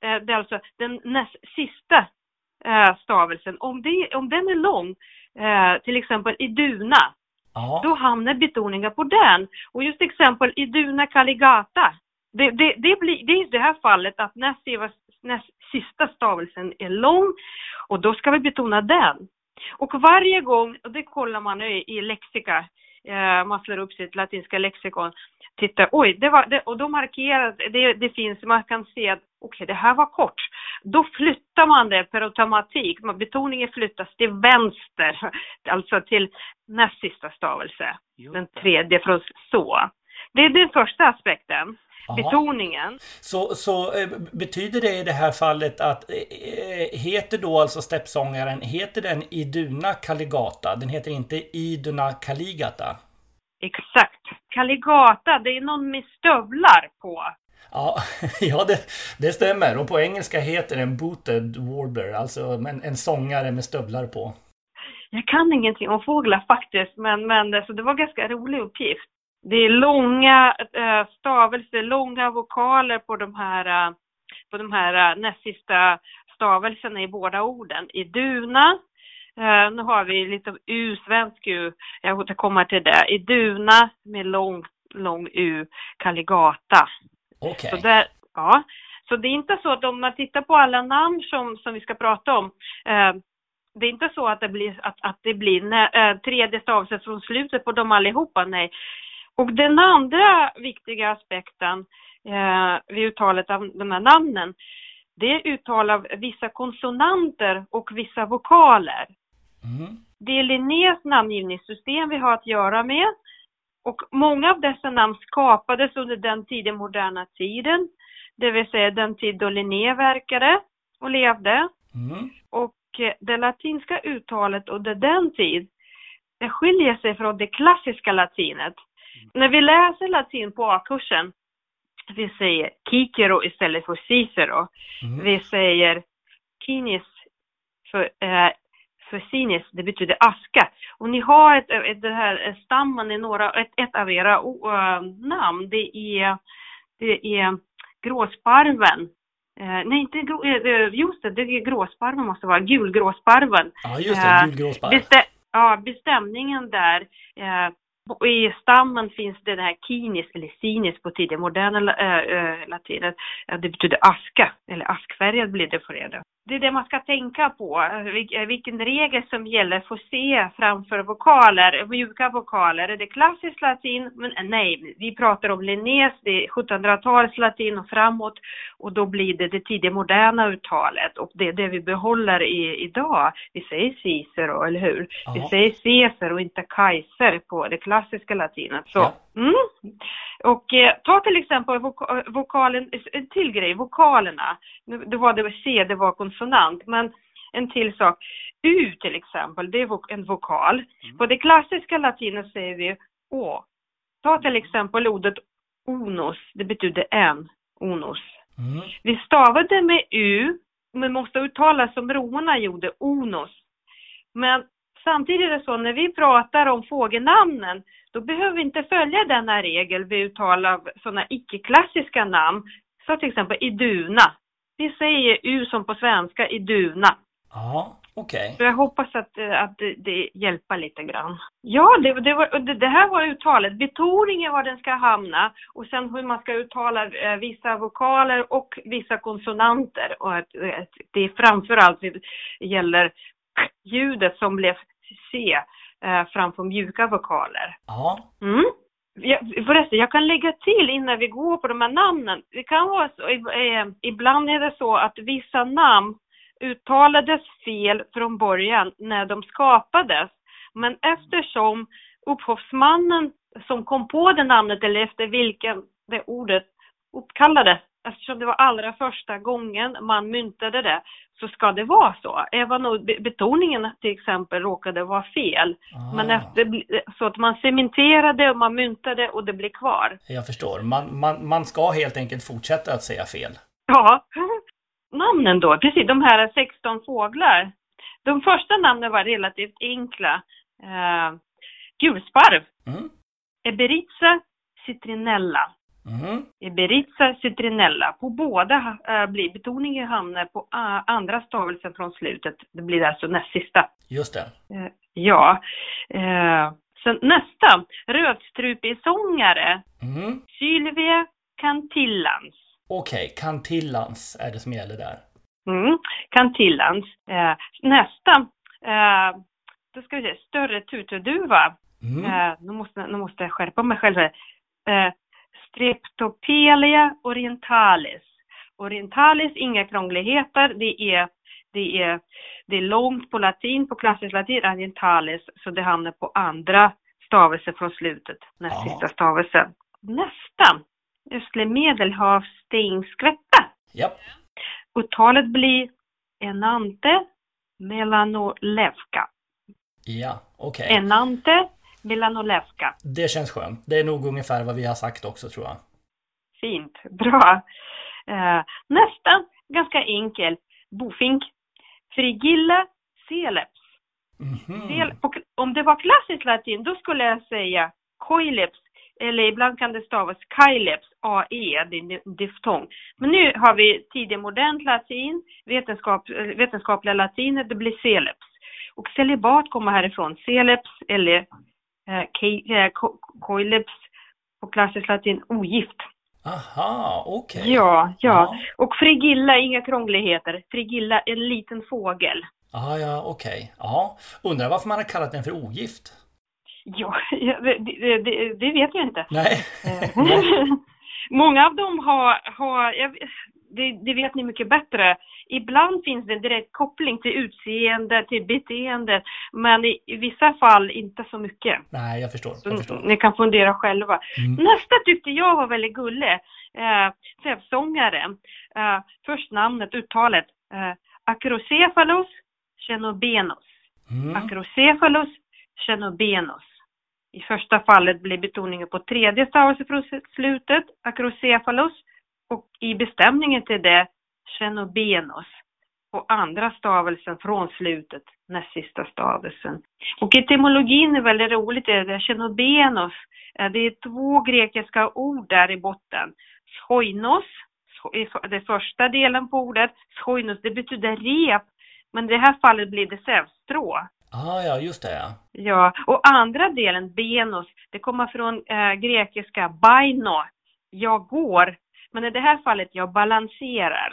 det är alltså den näst sista stavelsen, om, det, om den är lång, till exempel i duna, Ja. då hamnar betoningen på den. Och just exempel i Duna Caligata, det, det, det, blir, det är i det här fallet att näst, sista- näst sista stavelsen är lång och då ska vi betona den. Och varje gång, och det kollar man i, i lexika, eh, man slår upp sitt latinska lexikon, tittar, oj, det var, det, och då markerar det, det finns, man kan se att okej, det här var kort. Då flyttar man det per automatik, betoningen flyttas till vänster, [laughs] alltså till näst sista stavelse, den tredje från så. Det är den första aspekten. Aha. Betoningen. Så, så eh, betyder det i det här fallet att eh, heter då alltså steppsångaren, heter den Iduna Kaligata? Den heter inte Iduna Kaligata? Exakt. Kaligata, det är någon med stövlar på. Ja, [laughs] ja det, det stämmer. Och på engelska heter den Booted Warbler, alltså en, en sångare med stövlar på. Jag kan ingenting om fåglar faktiskt, men, men så det var ganska rolig uppgift. Det är långa äh, stavelser, långa vokaler på de här, äh, på de här äh, näst sista stavelserna i båda orden. I duna, nu har vi lite u-svensk u, jag återkommer till det. I duna med lång, lång u, Kaligata. Okej. Så, där, ja. så det är inte så att om man tittar på alla namn som, som vi ska prata om, eh, det är inte så att det blir, att, att det blir nä, eh, tredje stavelsen från slutet på dem allihopa, nej. Och den andra viktiga aspekten eh, vid uttalet av de här namnen, det är uttal av vissa konsonanter och vissa vokaler. Mm. Det är Linnés namngivningssystem vi har att göra med. Och många av dessa namn skapades under den tidiga moderna tiden, det vill säga den tid då Linné verkade och levde. Mm. Och eh, det latinska uttalet under den tid, det skiljer sig från det klassiska latinet. När vi läser latin på A-kursen, vi säger Cicero istället för Cicero. Mm. Vi säger kinis för, eh, för sinis, det betyder aska. Och ni har ett, ett, det här stammen i några, ett, ett av era uh, namn, det är, det är gråsparven. Eh, nej, inte grå, eh, just det, det är gråsparven måste vara, gulgråsparven. Ja, just det. Gulgråsparv. Bestä, ja, bestämningen där. I stammen finns det den här kinis eller sinis på tidigare moderna eh, eh, äh, äh, latinet. Ja, det betyder aska, eller askfärgad blir det för er. Det är det man ska tänka på, vil- vilken regel som gäller för C framför vokaler, mjuka vokaler. Är det klassisk latin? Men nej, vi pratar om Linnés, det är 1700-talets latin och framåt och då blir det det tidiga moderna uttalet och det är det vi behåller i, idag. Vi säger Cicero, eller hur? Vi Ja. säger Caesar och inte Kaiser på det klassiska latinet. Så, Ja. mm. Och eh, ta till exempel voka- vokalen, en till grej, vokalerna. Det var det C, det var konsonant, men en till sak. U till exempel, det är en vokal. På det klassiska latinet säger vi Å. Ta till exempel ordet onos, det betyder en, onos. Mm. Vi stavade med U, men måste uttala som romarna gjorde, onos. Men samtidigt är det så, när vi pratar om fågelnamnen, då behöver vi inte följa denna regel vid uttal av sådana icke-klassiska namn. Så till exempel iduna. Vi säger U som på svenska, iduna. Ja, okej. Så jag hoppas att, eh, att det, det hjälper lite grann. Ja, det, det, var, det, det här var uttalet. Betoningen var den ska hamna och sen hur man ska uttala eh, vissa vokaler och vissa konsonanter. Och att, att det framförallt gäller ljudet som blev C eh, framför mjuka vokaler. Ja. Mm jag, förresten, jag kan lägga till innan vi går på de här namnen. Det kan vara så, eh, ibland är det så att vissa namn uttalades fel från början när de skapades. Men eftersom upphovsmannen som kom på det namnet eller efter vilken det ordet uppkallades, eftersom det var allra första gången man myntade det, så ska det vara så. Även om be- betoningen till exempel råkade vara fel. Ah. Men efter, så att man cementerade och man myntade och det blir kvar. Jag förstår. Man, man, man ska helt enkelt fortsätta att säga fel. Ja. [laughs] Namnen då, precis, de här 16 fåglar. De första namnen var relativt enkla. Eh, gulsparv, Mm. Eberitza citrinella. Mm. Eberitza citrinella. På båda eh, blir betoningen hamnar på a- andra stavelsen från slutet. Det blir alltså näst sista. Just det. Eh, ja. Eh, sen nästa, rödstrupesångare. Mm. Sylvia Cantillans. Okej, Cantillans är det som gäller där. Mm, Cantillans. Eh, nästa, eh, då ska vi se, större tuturduva. Mm. Eh, nu, måste, nu måste jag skärpa mig själv. här. Streptopelia orientalis. Orientalis, inga krångligheter. Det är, det är, det är långt på latin, på klassisk latin, orientalis, så det hamnar på andra stavelser från slutet, näst Ja. sista stavelsen. nästa. Östlig medelhavsstingsskvätta. Ja. Uttalet blir enante melanolevka. Ja, okej. Enante melanolevka. Det känns skönt. Det är nog ungefär vad vi har sagt också tror jag. Fint, [laughs] bra. Eh, nästa, ganska enkel. Bofink. Frigilla celeps. Mhm. Del, på, om det var klassisk latin, då skulle jag säga coileps. Eller ibland kan det stavas kaileps, AE, det är diftong. Men nu har vi tidig modernt latin, vetenskap, eh, vetenskapliga latinet, det blir celeps. Och celibat kommer härifrån, celeps eller eh, kei- eh, coileps på klassisk latin, ogift. Aha, okej. Ja, ja. Ja. Och frigilla, inga krångligheter. Frigilla, en liten fågel. Ah, ja, okej. Ja. Undrar varför man har kallat den för ogift? Ja, [laughs] det, det, det vet jag inte. Nej. Eh, [laughs] [laughs] Många av dem har, har jag, det, det vet ni mycket bättre. Ibland finns det en direkt koppling till utseende, till beteende, men i, i vissa fall inte så mycket. Nej, jag förstår. Jag förstår. ni kan fundera själva. Mm. Nästa tyckte jag var väldigt gullig. Eh, Sävsångare. Eh, först namnet, uttalet. Eh, Acrocephalus Chenobenos. Mm. Acrocephalus Chenobenos. I första fallet blir betoningen på tredje stavelsen från slutet, Acrocephalus, och i bestämningen till det, Chenobenos. Och andra stavelsen från slutet, näst sista stavelsen. Och etymologin är väldigt roligt, det är Chenobenos. Eh, Det är två grekiska ord där i botten. Schoinos, scho- det första delen på ordet. Schoinos, det betyder rep. Men i det här fallet blir det sävstrå. Ah, ja, just det ja. Ja, och andra delen, benos, det kommer från eh, grekiska baino, jag går. Men i det här fallet, jag balanserar.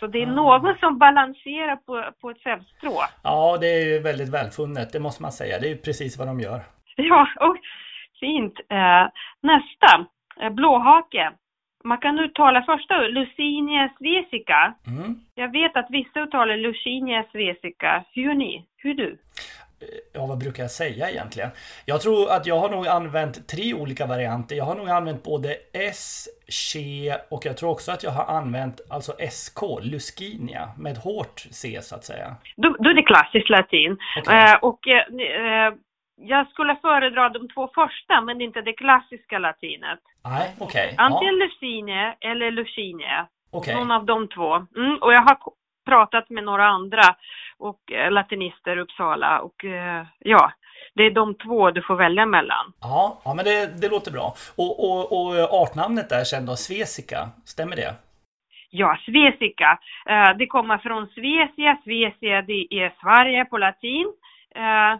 Så det är Ah. någon som balanserar på, på ett sävstrå. Ja, det är ju väldigt välfunnet, det måste man säga. Det är ju precis vad de gör. [laughs] Ja, och fint. Eh, nästa, eh, blåhake. Man kan uttala första Lucinia svesica. Mm. Jag vet att vissa uttalar Lucinia svesica. Hur ni? Hur du? Ja, vad brukar jag säga egentligen? Jag tror att jag har nog använt tre olika varianter. Jag har nog använt både S, Che och jag tror också att jag har använt alltså SK, Luskinia, med hårt C så att säga. Då, då är det klassisk latin. Okej. Eh, och eh, eh, jag skulle föredra de två första, men inte det klassiska latinet. Nej, okej. Antingen Ja, Lucinie eller Lucinie. okej. Någon av de två. Mm, och jag har pratat med några andra och eh, latinister Uppsala och eh, ja, det är de två du får välja mellan. Ja, ja men det, det låter bra. Och, och, och artnamnet där sen då, Svesika, stämmer det? Ja, Svesika. Eh, det kommer från Svesia. Svesia, det är Sverige på latin. Eh,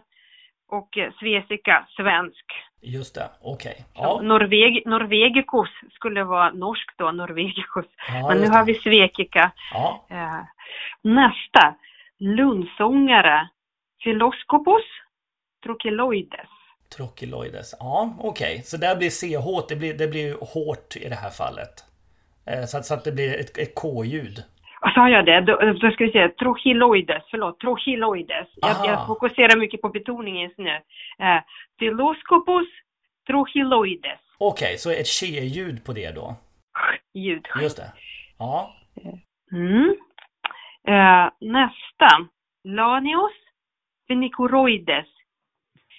och eh, Svesika, svensk. Just det, okej. Ja. Ja, Norveg, Norvegicus skulle vara norskt då, Norvegicus. ja, Men nu har vi Svekika. Ja, Eh, nästa, lundsångare. Philoskopos trocheloides. Trochiloides. Ja, okej. Så där blir CH, det blir, det blir ju hårt i det här fallet. Eh, Så att, så att det blir ett, ett K-ljud. Sa jag det? Då, då ska vi säga trochiloides, förlåt, trochiloides. Jag, jag fokuserar mycket på betoningen just nu. Eh, trochiloides. Okej, så ett che-ljud på det då. Ljud. Just det. Ja, Mm. Eh, nästa. Lanios fenicoroides.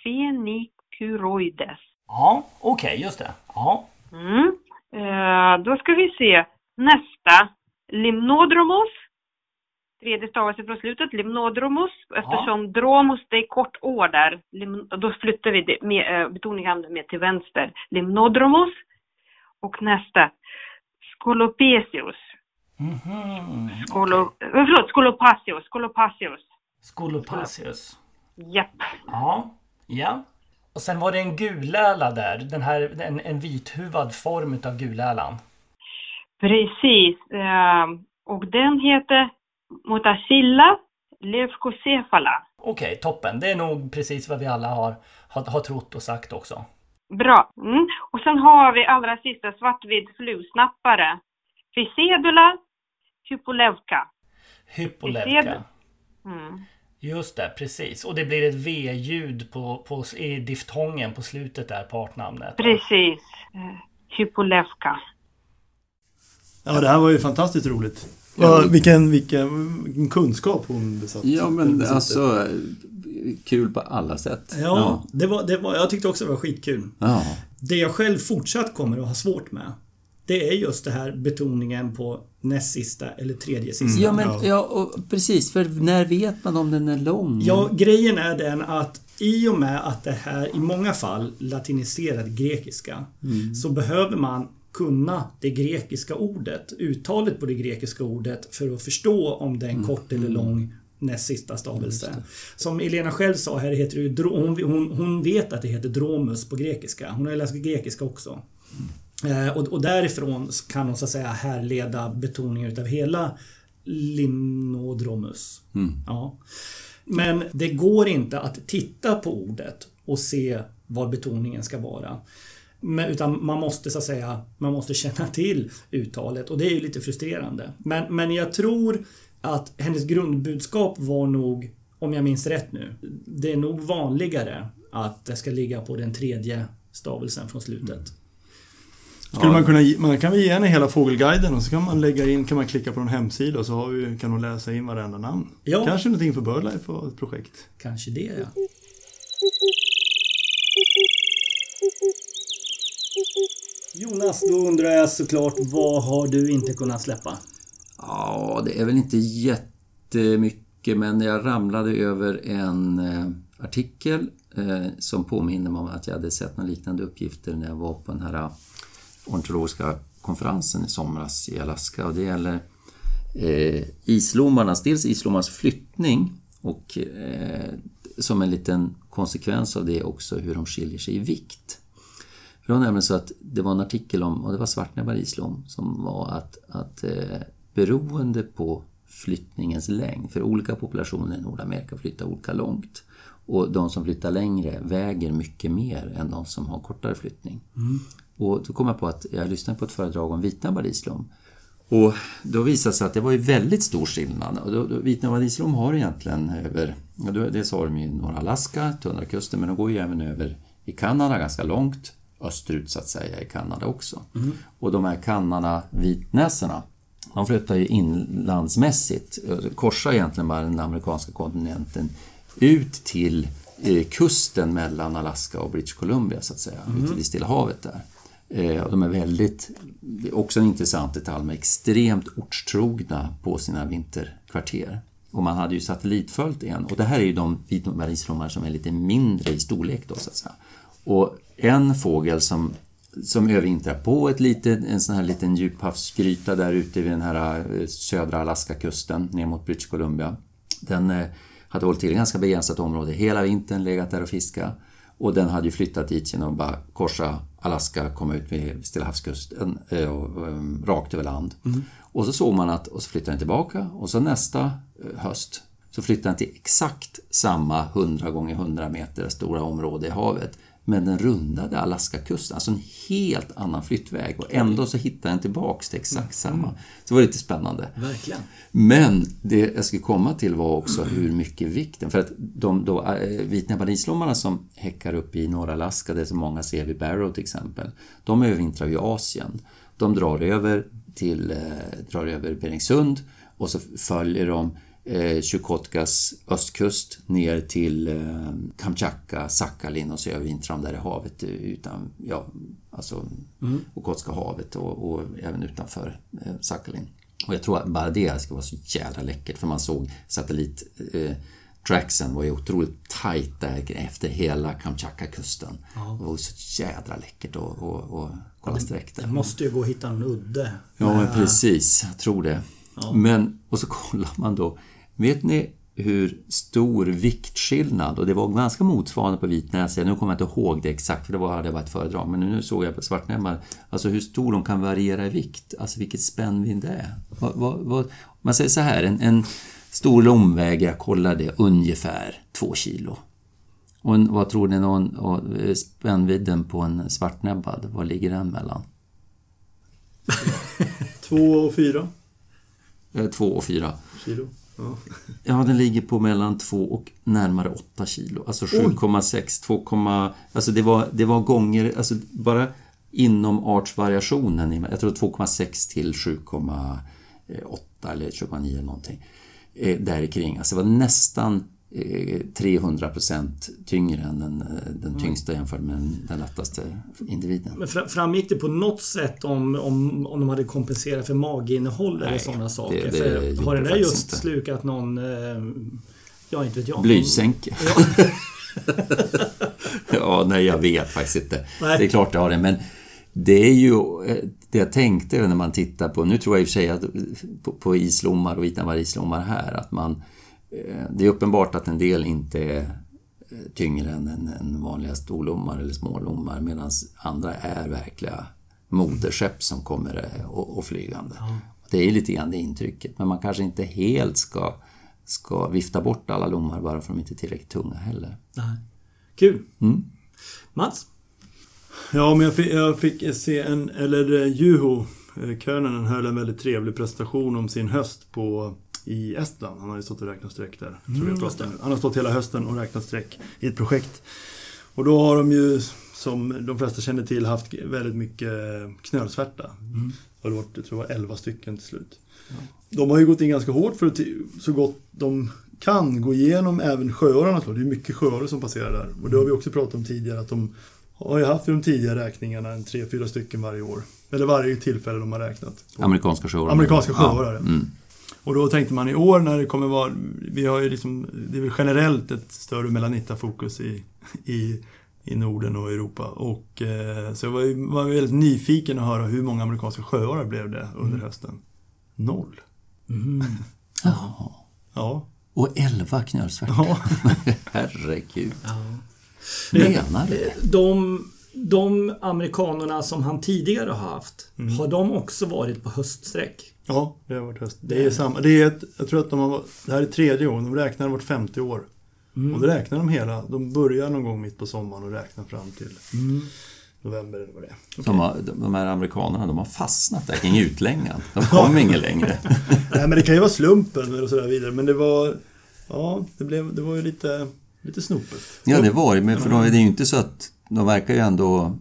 Fenicoroides. ja okej, just det. Ja, Mm. Eh, då ska vi se. Nästa. Limnodromos. Tredje stavelsen från slutet. Limnodromos. Eftersom dromos det är kort år där. Lim, då flyttar vi det med, eh, betoningen mer till vänster. Limnodromos. Och nästa. Scolopesius. Mhm. Skolo, eh, förlåt, Scolopasius. Scolopasius. Scolopasius. Japp. Ja, ja. Och sen var det en guläla där. Den här, en, en vithuvad form utav gulälan. Precis. Eh, och den heter Motacilla leucocephala. Okej, toppen. Det är nog precis vad vi alla har, har, har trott och sagt också. Bra. Mm. Och sen har vi allra sista svartvit flugsnappare. Physedula hypolevka. Hypolevka. Mm. Just det, precis. Och det blir ett V-ljud på, på, i diftongen på slutet där på artnamnet. Precis. Hypolevka. Ja, det här var ju fantastiskt roligt. Ja, vilken, vilken, vilken kunskap hon besatt. Ja, men alltså kul på alla sätt. Ja, Det var, det var, jag tyckte också det var skitkul. Ja. Det jag själv fortsatt kommer att ha svårt med. Det är just det här betoningen på näst sista eller tredje sista. Ja, men ja, och precis. För när vet man om den är lång? Ja, grejen är den att i och med att det här i många fall latiniserad grekiska så behöver man kunna det grekiska ordet, uttalet på det grekiska ordet för att förstå om det är en kort eller lång näst sista stavelse. Som Elena själv sa här, heter det hon, hon, hon vet att det heter dromus på grekiska. Hon har läst grekiska också. Eh, och, och därifrån kan hon så att säga härleda betoningen utav hela limnodromus. Ja. Men det går inte att titta på ordet och se var betoningen ska vara. Men, utan man måste så att säga, man måste känna till uttalet och det är ju lite frustrerande. Men, men jag tror att hennes grundbudskap var nog, om jag minns rätt nu, det är nog vanligare att det ska ligga på den tredje stavelsen från slutet. Skulle man kunna, man kan väl ge henne hela fågelguiden och så kan man lägga in, kan man klicka på en hemsida och så har vi, kan hon läsa in varenda namn. Ja. Kanske någonting för Birdlife och ett projekt. Kanske det ja. Jonas, då undrar jag såklart vad har du inte kunnat släppa? Ja, det är väl inte jättemycket men jag ramlade över en eh, artikel eh, som påminner mig om att jag hade sett några liknande uppgifter när jag var på den här ornitologiska konferensen i somras i Alaska och det gäller eh, islomarnas, dels islomarnas flyttning och eh, som en liten konsekvens av det också hur de skiljer sig i vikt. För det var nämligen så att det var en artikel om, och det var svartnäbbad islom, som var att, att eh, beroende på flyttningens längd, för olika populationer i Nordamerika flyttar olika långt. Och de som flyttar längre väger mycket mer än de som har kortare flyttning. Mm. Och då kom jag på att jag lyssnade på ett föredrag om vitnäbbad islom. Och då visade det sig att det var ju väldigt stor skillnad. Och då, då, vitnäbbad islom har egentligen över, dels har de ju norra Alaska, tundrakusten, men de går ju även över i Kanada ganska långt österut så att säga i Kanada också. Och de här kannarna, vitnäsorna, de flyttar ju inlandsmässigt, eh, korsar egentligen bara den amerikanska kontinenten ut till eh, kusten mellan Alaska och British Columbia så att säga, ute vid Stilla havet där. Eh, och de är väldigt, det är också en intressant detalj, med extremt ortstrogna på sina vinterkvarter. Och man hade ju satellitföljt en, och det här är ju de vitmarisrommar som är lite mindre i storlek då så att säga. Och en fågel som, som övervintrar på ett litet, en sån här liten djuphavsgryta där ute vid den här eh, södra Alaskakusten ner mot British Columbia. Den eh, hade hållit till i ett ganska begränsat område hela vintern, legat där och fiskat. Och den hade ju flyttat dit genom att bara korsa Alaska, komma ut vid Stilla havskusten eh, och, eh, rakt över land. Och så såg man att, och så flyttade den tillbaka och så nästa eh, höst så flyttade den till exakt samma 100 gånger 100 meter stora område i havet. Men den rundade Alaskakusten, alltså en helt annan flyttväg och ändå så hittade den tillbaks till exakt samma. Så det var lite spännande. Verkligen. Men det jag skulle komma till var också hur mycket vikten, för att de då, vitnäbbade islommarna som häckar upp i norra Alaska, det som många ser vid Barrow till exempel, de övervintrar ju i Asien. De drar över till, eh, drar över Beringsund och så följer de eh, Chukotkas östkust ner till eh, Kamchatka, Sakhalin och så övervintrar de där i havet utan, ja, alltså Okotska havet och, och även utanför eh, Sakhalin. Och jag tror att bara det ska vara så jävla läckert för man såg satellit eh, tracksen var ju otroligt tajt där efter hela Kamchatka-kusten. Det var så jädra läckert att och, kolla sträck där. Det måste ju gå att hitta en udde. Ja, men precis. Jag tror det. Men, och så kollar man då. Vet ni hur stor viktskillnad, och det var ganska motsvarande på vitnäsiga, nu kommer jag inte ihåg det exakt för det var, det var ett föredrag, men nu såg jag på svartnäbbar, alltså hur stor de kan variera i vikt, alltså vilket spännvidd det är. Vad, vad, vad, man säger så här, en, en stor lomväg, jag kollade, ungefär två kilo. Och en, vad tror ni någon, och, eh, spännvidden på en svartnäbbad, vad ligger den mellan? [laughs] Två och fyra Eh, Två och fyra. kilo. Ja. Ja, den ligger på mellan 2 och närmare 8 kilo. Alltså 7,6, 2, alltså det var, det var gånger, alltså bara inom artsvariationen, jag tror 2,6 till 7,8 eller 7,9 någonting. Eh, där kring. Alltså det var nästan 300 procent tyngre än den, den tyngsta jämfört med den lättaste individen. Men framgick det på något sätt om, om, om de hade kompenserat för maginnehåll eller sådana saker? Det, det har den där just inte. slukat någon... Ja, inte vet jag. Blysänke. Ja. [laughs] ja, nej jag vet faktiskt inte. Nej. Det är klart det har det, men det är ju det jag tänkte när man tittar på, nu tror jag i och för sig att på, på islommar och vitavargislommar här, att man Eh, det är uppenbart att en del inte är eh, tyngre än en, en vanliga storlommar eller smålommar medan andra är verkliga moderskepp som kommer eh, och, och flygande. Ja. Det är lite grann det intrycket, men man kanske inte helt ska, ska vifta bort alla lommar bara för att de inte är tillräckligt tunga heller. Nej. Kul! Mm. Mats? Ja, men jag fick, jag fick se en, eller Juho Könen höll en väldigt trevlig presentation om sin höst på i Estland. Han har ju stått och räknat streck där. Mm. Han har stått hela hösten och räknat streck i ett projekt. Och då har de ju, som de flesta känner till, haft väldigt mycket knölsvärta. Mm. Det har varit, jag tror det var 11 stycken till slut. Ja. De har ju gått in ganska hårt för att så gott de kan gå igenom även sjöarna. Det är mycket sjöar som passerar där. Och det har vi också pratat om tidigare att de har ju haft i de tidiga räkningarna en tre, fyra stycken varje år. Eller varje tillfälle de har räknat. Amerikanska sjöar. Amerikanska sjöar, ja. Mm. Och då tänkte man i år när det kommer vara, vi har ju liksom, det är väl generellt ett större Melanita-fokus i, i, i Norden och Europa. Och, eh, så jag var, var väldigt nyfiken att höra hur många amerikanska sjöar blev det under mm. hösten. Noll. Mm. Ja. ja. Och elva knölsvärta. Ja. [laughs] Herregud. Ja. Menar du? De, de amerikanerna som han tidigare har haft, mm. har de också varit på höststräck? Ja, det har varit höst. Det är samma. Det är ett, jag tror att de har, det här är tredje gången. De räknar vart 50 år. Mm. Och då räknar de hela. De börjar någon gång mitt på sommaren och räknar fram till mm. november eller vad det är. Okay. De, har, de här amerikanerna, de har fastnat där kring utlängan. De kommer inget längre. [laughs] Nej, men det kan ju vara slumpen och sådär vidare. Men det var... Ja, det, blev, det var ju lite, lite snopet. Ja, det var det. Men för då är det ju inte så att de verkar ju ändå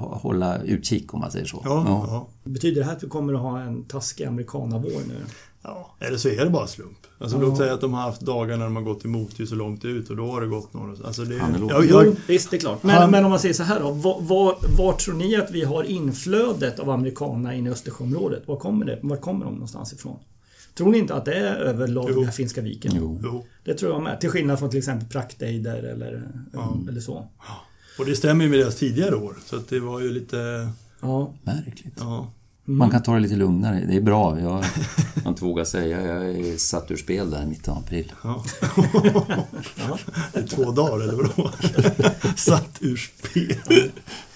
hålla utkik om man säger så. Ja, ja. Betyder det här att vi kommer att ha en taskig amerikanavår nu? Ja, eller så är det bara slump. Alltså, ja. Låt säga att de har haft dagar när de har gått emot så långt ut och då har det gått några... Alltså det, ja, jag, visst, det är klart. Men, han, men om man säger så här då. Var, var, var, tror ni att vi har inflödet av amerikaner in i Östersjöområdet? Var kommer det? Var kommer de någonstans ifrån? Tror ni inte att det är över Laviga Finska viken? Jo. Det tror jag med. Till skillnad från till exempel Praktejder eller, ja. eller så. Och det stämmer ju med deras tidigare år. Så att det var ju lite... Ja. Märkligt. Ja. Mm. Man kan ta det lite lugnare. Det är bra. Jag har inte vågat säga. Jag är satt ur spel där i mitten av april. Ja. [laughs] I två dagar eller vadå? [laughs] satt ur spel.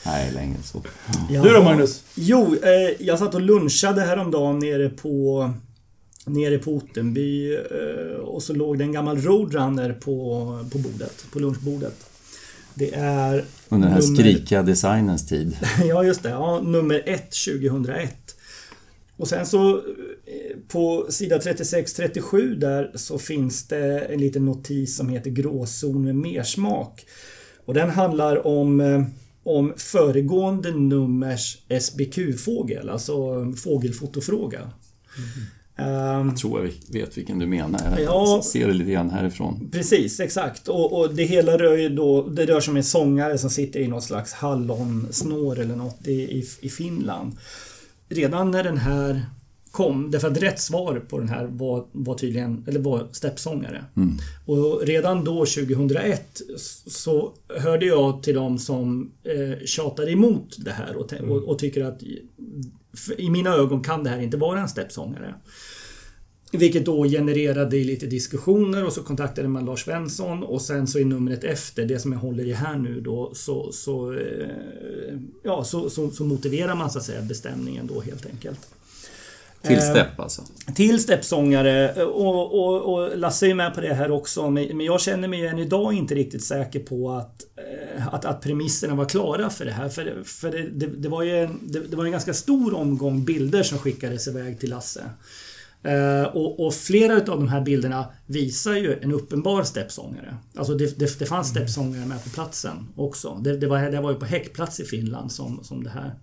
Nej, längre så. Ja. Du då Magnus? Jo, eh, jag satt och lunchade häromdagen nere på Nere på Ottenby eh, och så låg det en gammal Roadrunner på, på bordet, på lunchbordet. Det är... Under den här nummer... skrikiga designens tid. [laughs] ja, just det. Ja, nummer 1 2001. Och sen så eh, på sida 36-37 där så finns det en liten notis som heter Gråzon med mersmak. Och den handlar om, eh, om föregående nummers SBQ-fågel, alltså fågelfotofråga. Mm. Um, jag tror jag vet vilken du menar. Jag ja, ser det lite grann härifrån. Precis, exakt. Och, och, det hela rör ju då, det rör sig om en sångare som sitter i något slags hallonsnår eller något i, i, i Finland. Redan när den här kom, därför att rätt svar på den här var, var tydligen, eller var steppsångare. Mm. Och redan då 2001 så hörde jag till de som eh, tjatade emot det här och, och, och tycker att i mina ögon kan det här inte vara en steppsångare. Vilket då genererade lite diskussioner och så kontaktade man Lars Svensson och sen så i numret efter, det som jag håller i här nu då, så, så, eh, ja, så, så, så motiverar man så att säga bestämningen då helt enkelt. Till stepp alltså? Till steppsångare och, och, och Lasse är med på det här också men jag känner mig än idag inte riktigt säker på att, eh, att, att premisserna var klara för det här. För, för det, det, det var ju en, det, det, var en ganska stor omgång bilder som skickades iväg till Lasse. Eh, och, och, flera av de här bilderna visar ju en uppenbar steppsångare. Alltså det, det, det fanns steppsångare med på platsen också. Det, det, var, det var ju på häckplats i Finland som, som det här.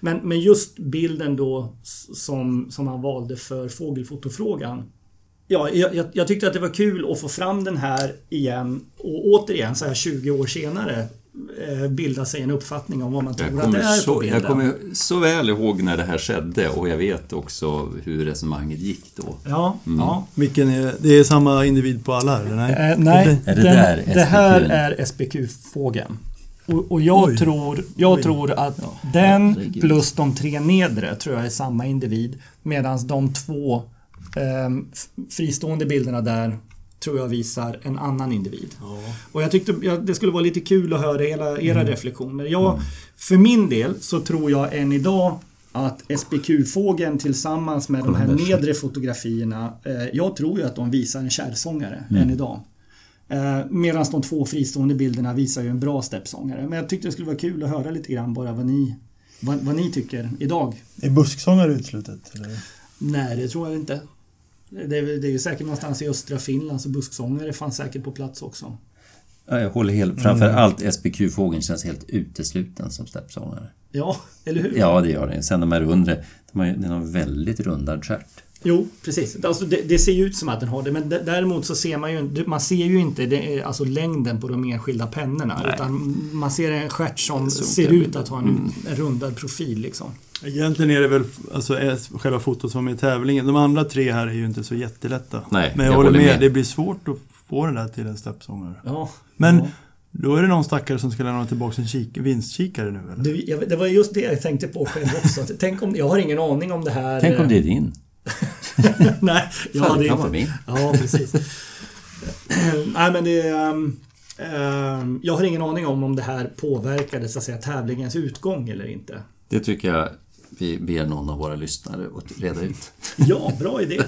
Men, men just bilden då som, som han valde för fågelfotofrågan Ja, jag, jag, tyckte att det var kul att få fram den här igen och återigen så här 20 år senare eh, bilda sig en uppfattning om vad man tror att det är så, på bilden. Jag kommer så väl ihåg när det här skedde och jag vet också hur resonemanget gick då. Ja, mm. ja. Vilken är, det är samma individ på alla eller? Nej, eh, nej är det, den, där det här är SPQ-fågeln. Och, och, jag, tror, jag tror att ja, den plus de tre nedre tror jag är samma individ. Medan de två fristående bilderna där tror jag visar en annan individ. Ja. Och jag tyckte ja, det skulle vara lite kul att höra hela era mm. reflektioner. Jag, mm. För min del så tror jag än idag att SPQ-fågeln tillsammans med de här nedre fotografierna, eh, jag tror ju att de visar en kärrsångare mm. än idag. Eh, Medan de två fristående bilderna visar ju en bra steppsångare. Men jag tyckte det skulle vara kul att höra lite grann bara vad ni, vad, vad ni tycker idag. Är busksångare uteslutet? Nej, det tror jag inte. Det är, det är ju säkert någonstans i östra Finland så busksångare fanns säkert på plats också. Ja, jag håller helt... Framförallt mm. SPQ-fågeln känns helt utesluten som steppsångare. Ja, eller hur? Ja, det gör det. Sen de här undre, de har ju en väldigt rundad stjärt. Jo, precis. Alltså det, det, ser ju ut som att den har det, men däremot så ser man ju, man ser ju inte det, alltså längden på de enskilda pennorna. Nej. Utan man ser en stjärt som ser ut att ha en, mm. en rundad profil. Liksom. Egentligen är det väl alltså, själva fotot som är tävlingen. De andra tre här är ju inte så jättelätta. Nej, Men jag, jag håller med. med. Det blir svårt att få den där till en steppsångare. Ja. Men ja. då är det någon stackare som ska lämna tillbaka en kik vinstkikare nu eller? Det, jag, det var just det jag tänkte på själv också. [laughs] Tänk om, jag har ingen aning om det här... Tänk om det är din? [laughs] Nej, jag hade inte... Kan min. Ja, precis. [clears throat] Nej, men det... Um, um, jag har ingen aning om om det här påverkade så att säga, tävlingens utgång eller inte. Det tycker jag vi ber någon av våra lyssnare att reda ut. [laughs] ja, bra idé.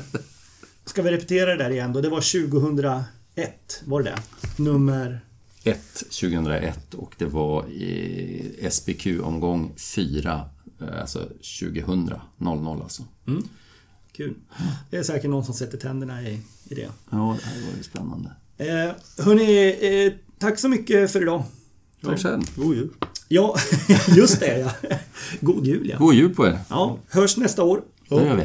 Ska vi repetera det där igen då? Det var 2001, var det Nummer? 1 2001 och det var i SBQ-omgång 4, eh, alltså 2000, 00 alltså. Mm. Kul. Det är säkert någon som sätter tänderna i, i det. Ja, det här var ju spännande. Eh, hörni, eh, tack så mycket för idag. Tack själv. God jul. Ja, [laughs] just det ja. God jul ja. God jul på er. Ja, hörs nästa år. Det gör vi.